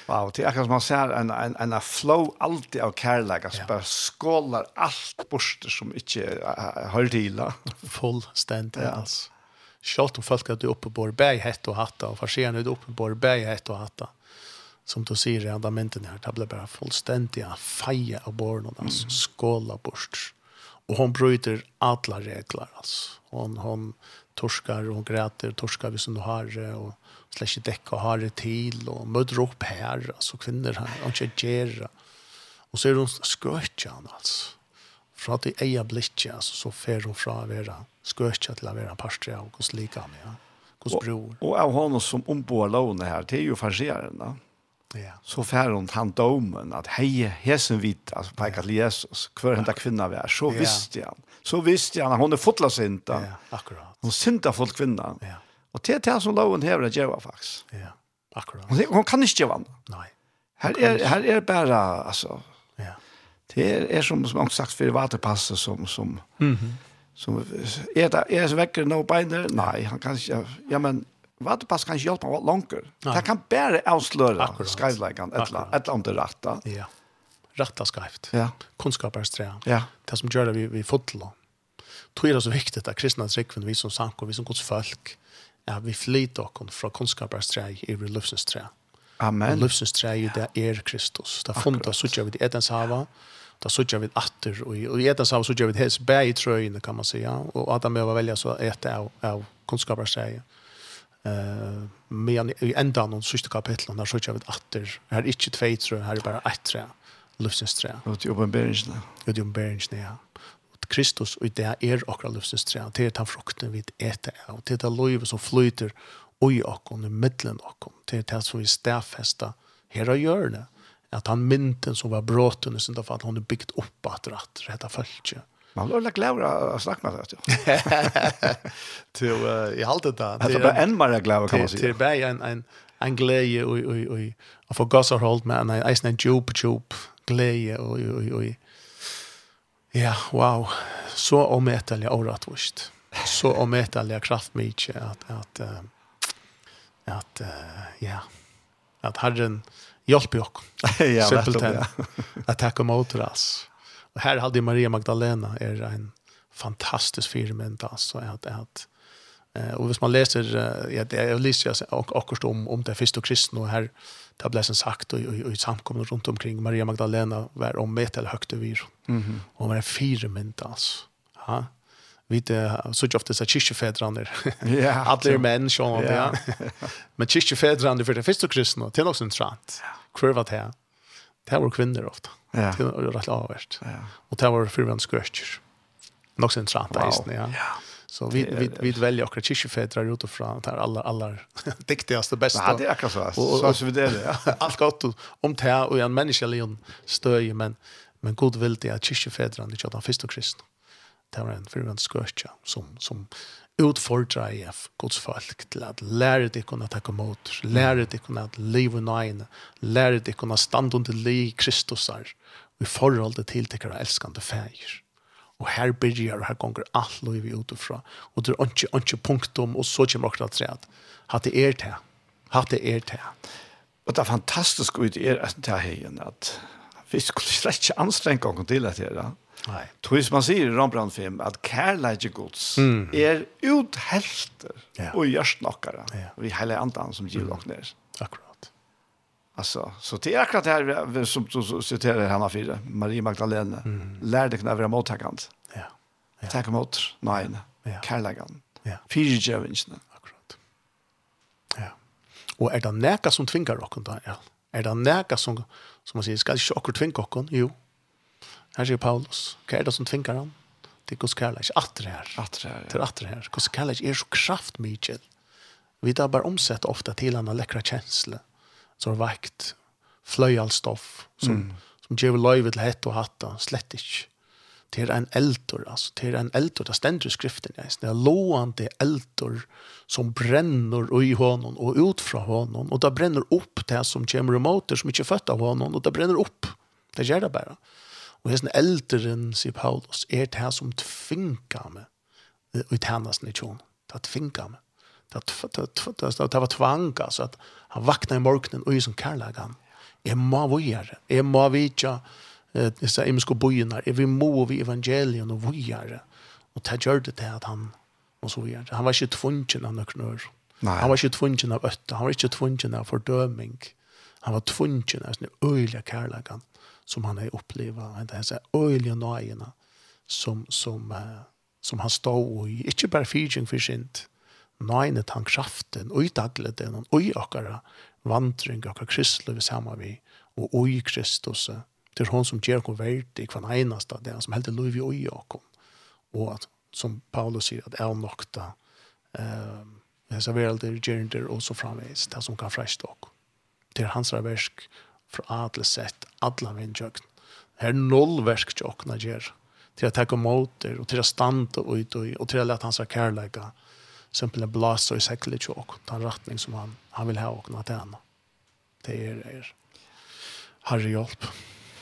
A: wow, det er akkurat som man ser en, en, en flow alltid av kärlek. Alltså,
B: ja.
A: bare skålar allt borster som inte til, da.
B: Fullständigt, ja. alltså. Sjalt om folk att du uppe på berg hett och hatta och farsen är du uppe på berg hett och hatta. Som du säger i andamenten här, det blir bara fullständiga feja av barnen, alltså mm. skåla bort. Och hon bryter alla regler, alltså. Hon, hon torskar, och gräter, torskar vi som har har och släck i däck och har det till och möter upp här, alltså kvinnor här, och inte gärna. Och så är hon skötjan, alltså fra det eia blikket, altså, så fer hun fra å være skøtja til å være parstre av hos likene, ja. hos bror.
A: Og, og av henne som ombår lovene her, det er jo farserende.
B: Ja.
A: Så fer hun han domen att hei, hesen vit alltså på til Jesus kvar henta kvinna vär så visste han. Så visste han hon är fotla sinta.
B: Ja, akkurat.
A: Hon sinta folk kvinna.
B: Ja.
A: Och det är det som loven hever att göra faktisk.
B: Ja. Akkurat.
A: Hon, hon kan inte
B: göra.
A: Nej. Här är här är bara
B: alltså
A: det är, er som som har sagt för vaterpasset som som
B: mm -hmm.
A: som är det är så väcker no binder nej han kan inte ja men vaterpass kan inte hjälpa vad
B: långt
A: det kan bara avslöra skyligan
B: ett
A: ett land det rätta
B: ja rätta skrift
A: ja.
B: Kunskaper strä
A: ja.
B: Det som gör det vi vi fotla. Tror det så viktigt att kristna tryckven vi som sank och vi som Guds folk ja, vi flyter oss från kunskaper strä i livsens strä
A: Amen.
B: Livsens träd, det är Kristus. Det fundas att vi vid Edens hava. Ja Da sucha vi atter, og, og i etan sav sutja vi hes bæg i kan man säga. Og Adam var velja så et av, av kunnskaper seg. eh men i enda noen sista kapitlen, der sucha vi atter. Her er ikke tvei trøy, her er bare ett trøy, lufsens trøy.
A: Og til oppenberingsene.
B: Og til oppenberingsene, ja. Kristus og det er okra lufsens trøy. Det er den frukten vi etter av. Det er det løyve som flyter i okkon, i middelen okkon. Det er det som vi stafesta her av hjørnet. Mm att han mynten som var bråten i sånt fall hon er byggt upp att rett rätta följe.
A: Man blir lagt lära å snakke med det.
B: Till i allt
A: det där. Det är en mer glädje kan man si.
B: Til bare en en en glädje oi, oi, och och för gasar hållt med en eisen en job job glädje och och och Ja, wow. Så omettelig åretvist. Så omätliga at, att att att ja, att Herren hjälp oss.
A: ja, simpelt ja.
B: att tacka mot oss. Och här hade Maria Magdalena är en fantastisk firmynd alltså att att eh och hvis man läser ja det är Lysias och också om om det första kristna och här det har blivit sagt och i samkomna runt omkring Maria Magdalena var om med eller högt över.
A: Mhm.
B: Mm hon var en firmynd alltså. Ja. Vi det så ofta så kyrkjefedrarna.
A: Ja.
B: Alla män så
A: ja.
B: ja. Men kyrkjefedrarna för det första kristna, det är också intressant. Kvar var det Det var kvinnor ofta.
A: Ja.
B: Det var rätt avvärst.
A: Ja.
B: Och det var förvånande skörcher. Också trant
A: wow.
B: ja. Ja. Så vi vi vi väljer också kyrkjefäder ut och från där alla alla diktigaste bästa.
A: Ja, det är akkurat så. Så så vi det.
B: Allt gott om det och en människa lejon stöj men men god vill det att kyrkjefäderna inte att han först och kristna det var en förvänt skörtja som, som utfordrar EF, Guds folk, til at lære dig kunne tacka emot, lære dig kunne at liv og nøyne, lære dig kunne stand under li Kristusar och i förhållande till till elskende feir. Og her byrjar, og her gonger alt liv utifra. Og det er ikke, ikke punktum, og så kommer akkurat tre at hatt det er til. Hatt det er til.
A: Og det er fantastisk ut i er at det er at vi skulle slett ikke anstrenge gongen til det her, da.
B: Nei.
A: Tvis man sier i Rambrandt 5 at kærleik gods mm. er uthelter
B: ja.
A: og gjørst nokkara.
B: Ja.
A: Vi heilig andan som gir nok ned.
B: Akkurat.
A: Alltså, så det är akkurat det här som du citerar henne fyra, Marie Magdalene. Mm. Lär dig när vi är mottagant.
B: Ja. ja.
A: Tack emot. Nej,
B: ja.
A: kärlegan.
B: Ja.
A: Fyrtjövingene.
B: Akkurat. Ja. Og er det näka som tvingar oss da, Ja. Er det näka som, som man sier, skal ikke åker tvinga oss? Jo, Her sier Paulus, hva er det som tvinger han? Det er Guds kærleik, atter her.
A: Atter her, ja.
B: Til atter her. Guds kærleik er så kraftmykje. Vi tar bare omsett ofte til han har kjensle, som er vekt, fløyalstoff, som, mm. som gjør løyve til hett og hatta, slett ikke. Det er en eldor, altså. Det er en eldor, det stender i skriften, jeg. Det er lovande eldor som brenner i hånden og ut fra hånden, og det brenner opp det som kommer imot det som ikke er født av hånden, og det brenner opp. Det gjør det bare. Mm. Og hesten elderen, sier Paulus, er det her som tvinga meg i tjennesten i tjon. Det tvinga meg. Det var tvang, altså, at han vakna i morgenen og i som kærlega han. Jeg må vågjere. jeg må vidja disse imenske bojene, jeg vil må vi evangelien og vågjere. Og det gjør det til at han, og så vujere. Han var ikke tvungen av nøkken
A: ør.
B: Han var ikke tvungen av øtta, han var ikke tvungen av fordøming. Han var tvungen av sånne øyelige kærlegan som han har upplevt. Det här öjliga nöjena som, som, som han stod i. Inte bara fyrtjung for sint. Nöjna tankraften og i dagligheten og i akkara vandring och kristler vi samma vi och i Kristus. Det hon som ger hon verdig, i eneste enasta. Det han som helt lov i oj och Og att, som Paulus sier, att är nokta eh, dessa världar, det, og så framveis, Det som kan freste och. Det er hans verk fra A til Z, alle min kjøkken. Her er null versk kjøkken jeg gjør, til å takke måter, og til å stande ut, og til å lete hans kærleika, simpelthen i og sekle kjøkken, den retning som han, han vil ha åkne til henne. Det er, er. Harry hjelp.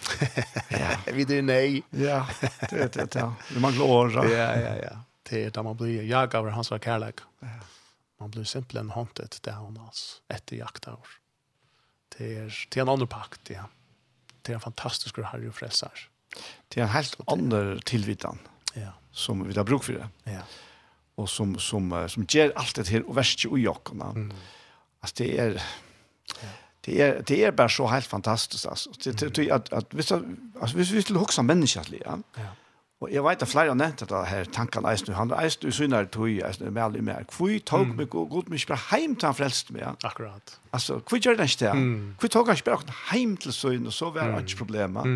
A: ja.
B: Vi det nej.
A: Ja, det det ja. Vi man år. så.
B: Ja, ja, ja. Det er där man blir jag av hans var kärlek. Ja. Man blir simpelthen haunted down oss efter jaktår. Det är, det är en annen pakt, ja. Det är en fantastisk herre och.
A: Det er en helt annen tillvitan
B: ja.
A: som vi har bruk för det.
B: Ja.
A: Och som, som, som ger allt det här och värst och jokkene.
B: Mm.
A: Alltså det är... Det är det är bara så helt fantastiskt alltså. Det, det, det, att, att, visst alltså visst vill huxa att, att, ja.
B: Ja.
A: Og jeg vet at flere har nevnt dette her tankene eisen, han eisen i synder tog, eisen i mæl i mer. Hvor tog meg og god mye bare heim til han frelst meg?
B: Akkurat.
A: Altså, hvor gjør det ikke
B: det?
A: Hvor tog han ikke bare heim til synd, og så var det ikke
B: problemet.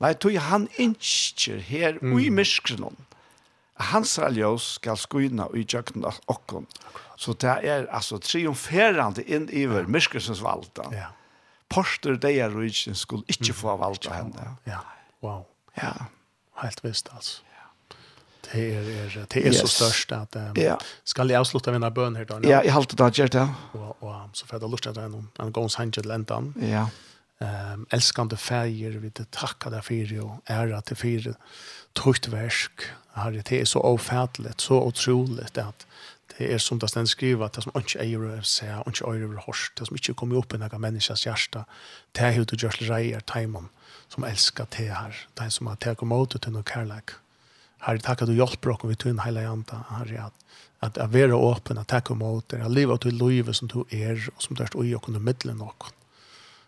A: Nei, tog han ikke her,
B: mm.
A: i myskren om. Hans religiøs skal skynne og i kjøkken av okken. Så det er altså triumferende inn i vår myskresens valgte.
B: Ja.
A: Porter, det er rydsen, skulle ikke få valgte henne.
B: Ja, wow.
A: Ja
B: helt visst alltså. Det är er, det är
A: yes.
B: så störst att um,
A: ja.
B: ska jag avsluta mina bön här då.
A: Ja, jag håller det där det.
B: Och och så för det lustar den en gångs hand lentan.
A: Ja.
B: Ehm älskande färger vi det tacka där för ju är att det för tukt värsk har det är så ofärdligt så otroligt att det är som det ständigt skriva att det som inte är att säga, inte är över hårst, det som inte kommer upp i några människans hjärta, det är hur du görs reier, tajmon som älskar det här, det som har tagit emot till någon kärlek. Herre, takk at du hjelper oss vid din hela janta, Herre, at att, att vara öppen, att tacka emot dig, att leva till livet som du är och som du er i och under middelen och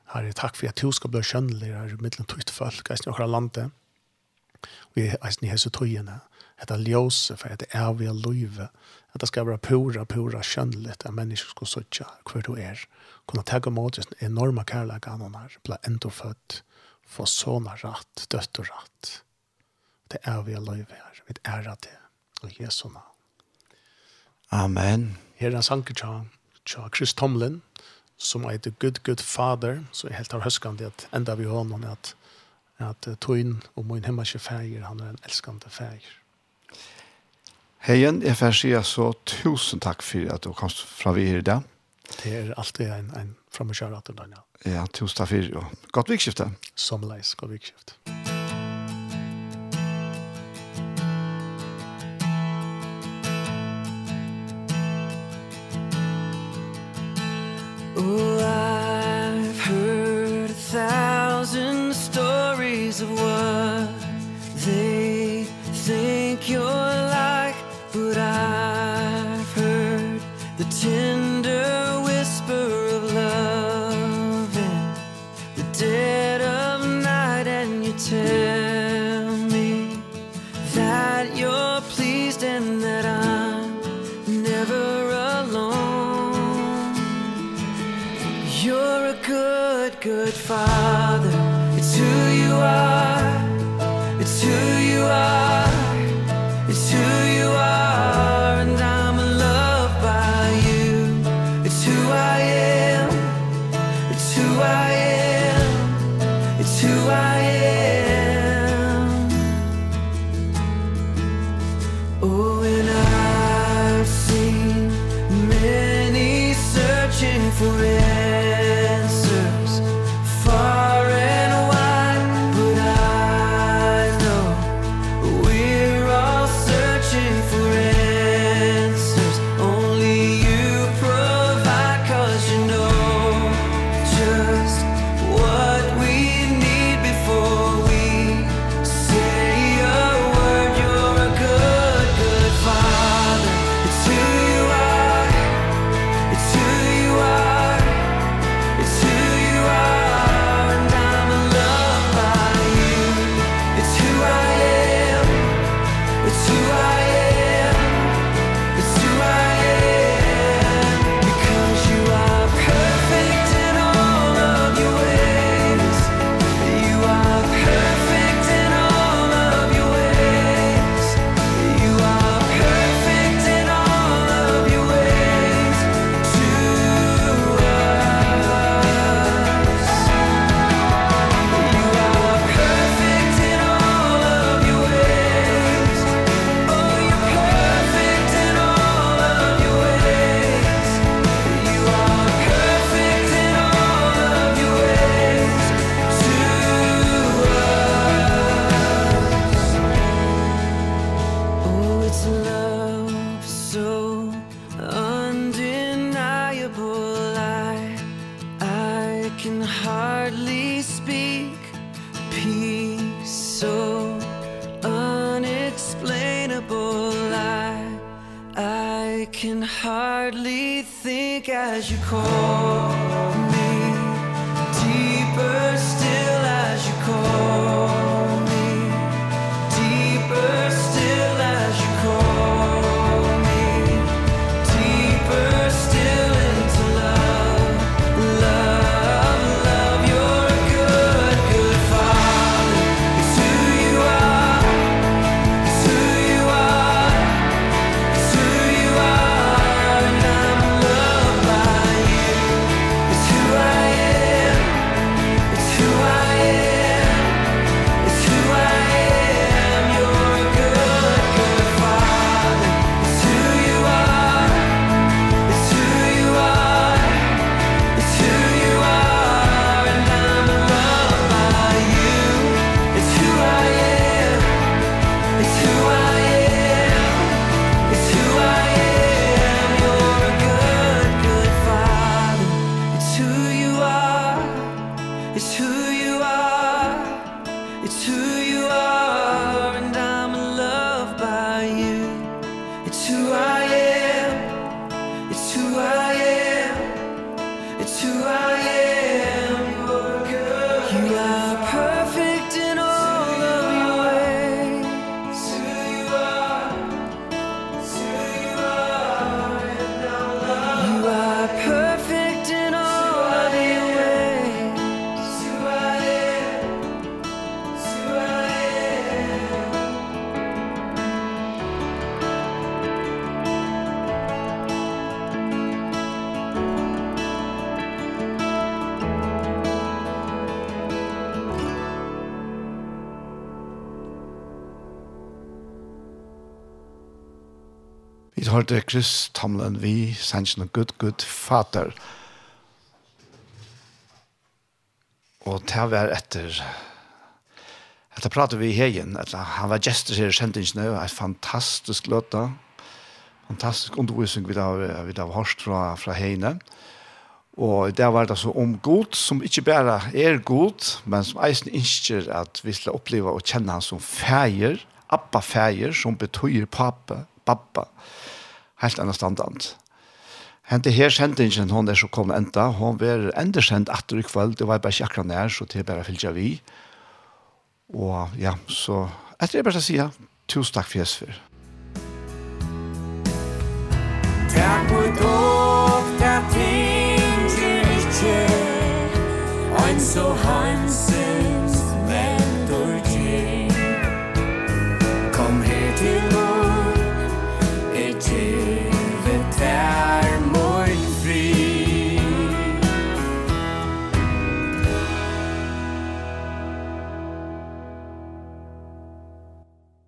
B: Herre, tack för at du ska bli könlig, Herre, midle till folk, i några landet. og i, i, i, i, i, i, i, i, i, i, i, i, i, i, att det ska vara pura, pura könligt at människor ska søtja hver du är. Kunna tagga emot den enorma kärleken han har, bli enda født, få sånne rett, dött og rett. Det är vi alla i världen, vi är det, og Jesu navn.
A: Amen.
B: Her er sanker tja, tja Chris Tomlin, som er The Good Good Father, så er helt har høskende at enda vi har noen at, at tøyn og min hemmerske feir, han er en elskende feir.
A: Heien, jeg får si så tusen takk for at du kom fra vi her i dag.
B: Det er alltid en, en fremme kjøret, Daniel. Ja,
A: tusen takk for det. Godt vikskifte.
B: Som leis,
D: godt vikskifte. hørte Chris Tomlin vi, Sanchen og Good Good Fater. Og det var etter etter prater vi i hegen, han var gester her i kjentingsene, et fantastisk løte, fantastisk undervisning vi har, vi har hørt fra, fra hegene. Og det var det så om god, som ikke bare er god, men som eisen ønsker at vi skal oppleve og kjenne han som feir, abba feir, som betyr pappa, pappa. Pappa helt annet standard. Hente her sendingen, hon er så kom enda, hon var enda sendt etter i kveld, det var bare ikke akkurat nær, så det er bare fyllt vi. Og ja, så etter det bare å si, tusen takk for Jesus for
C: takk for dere, takk for dere, takk for dere,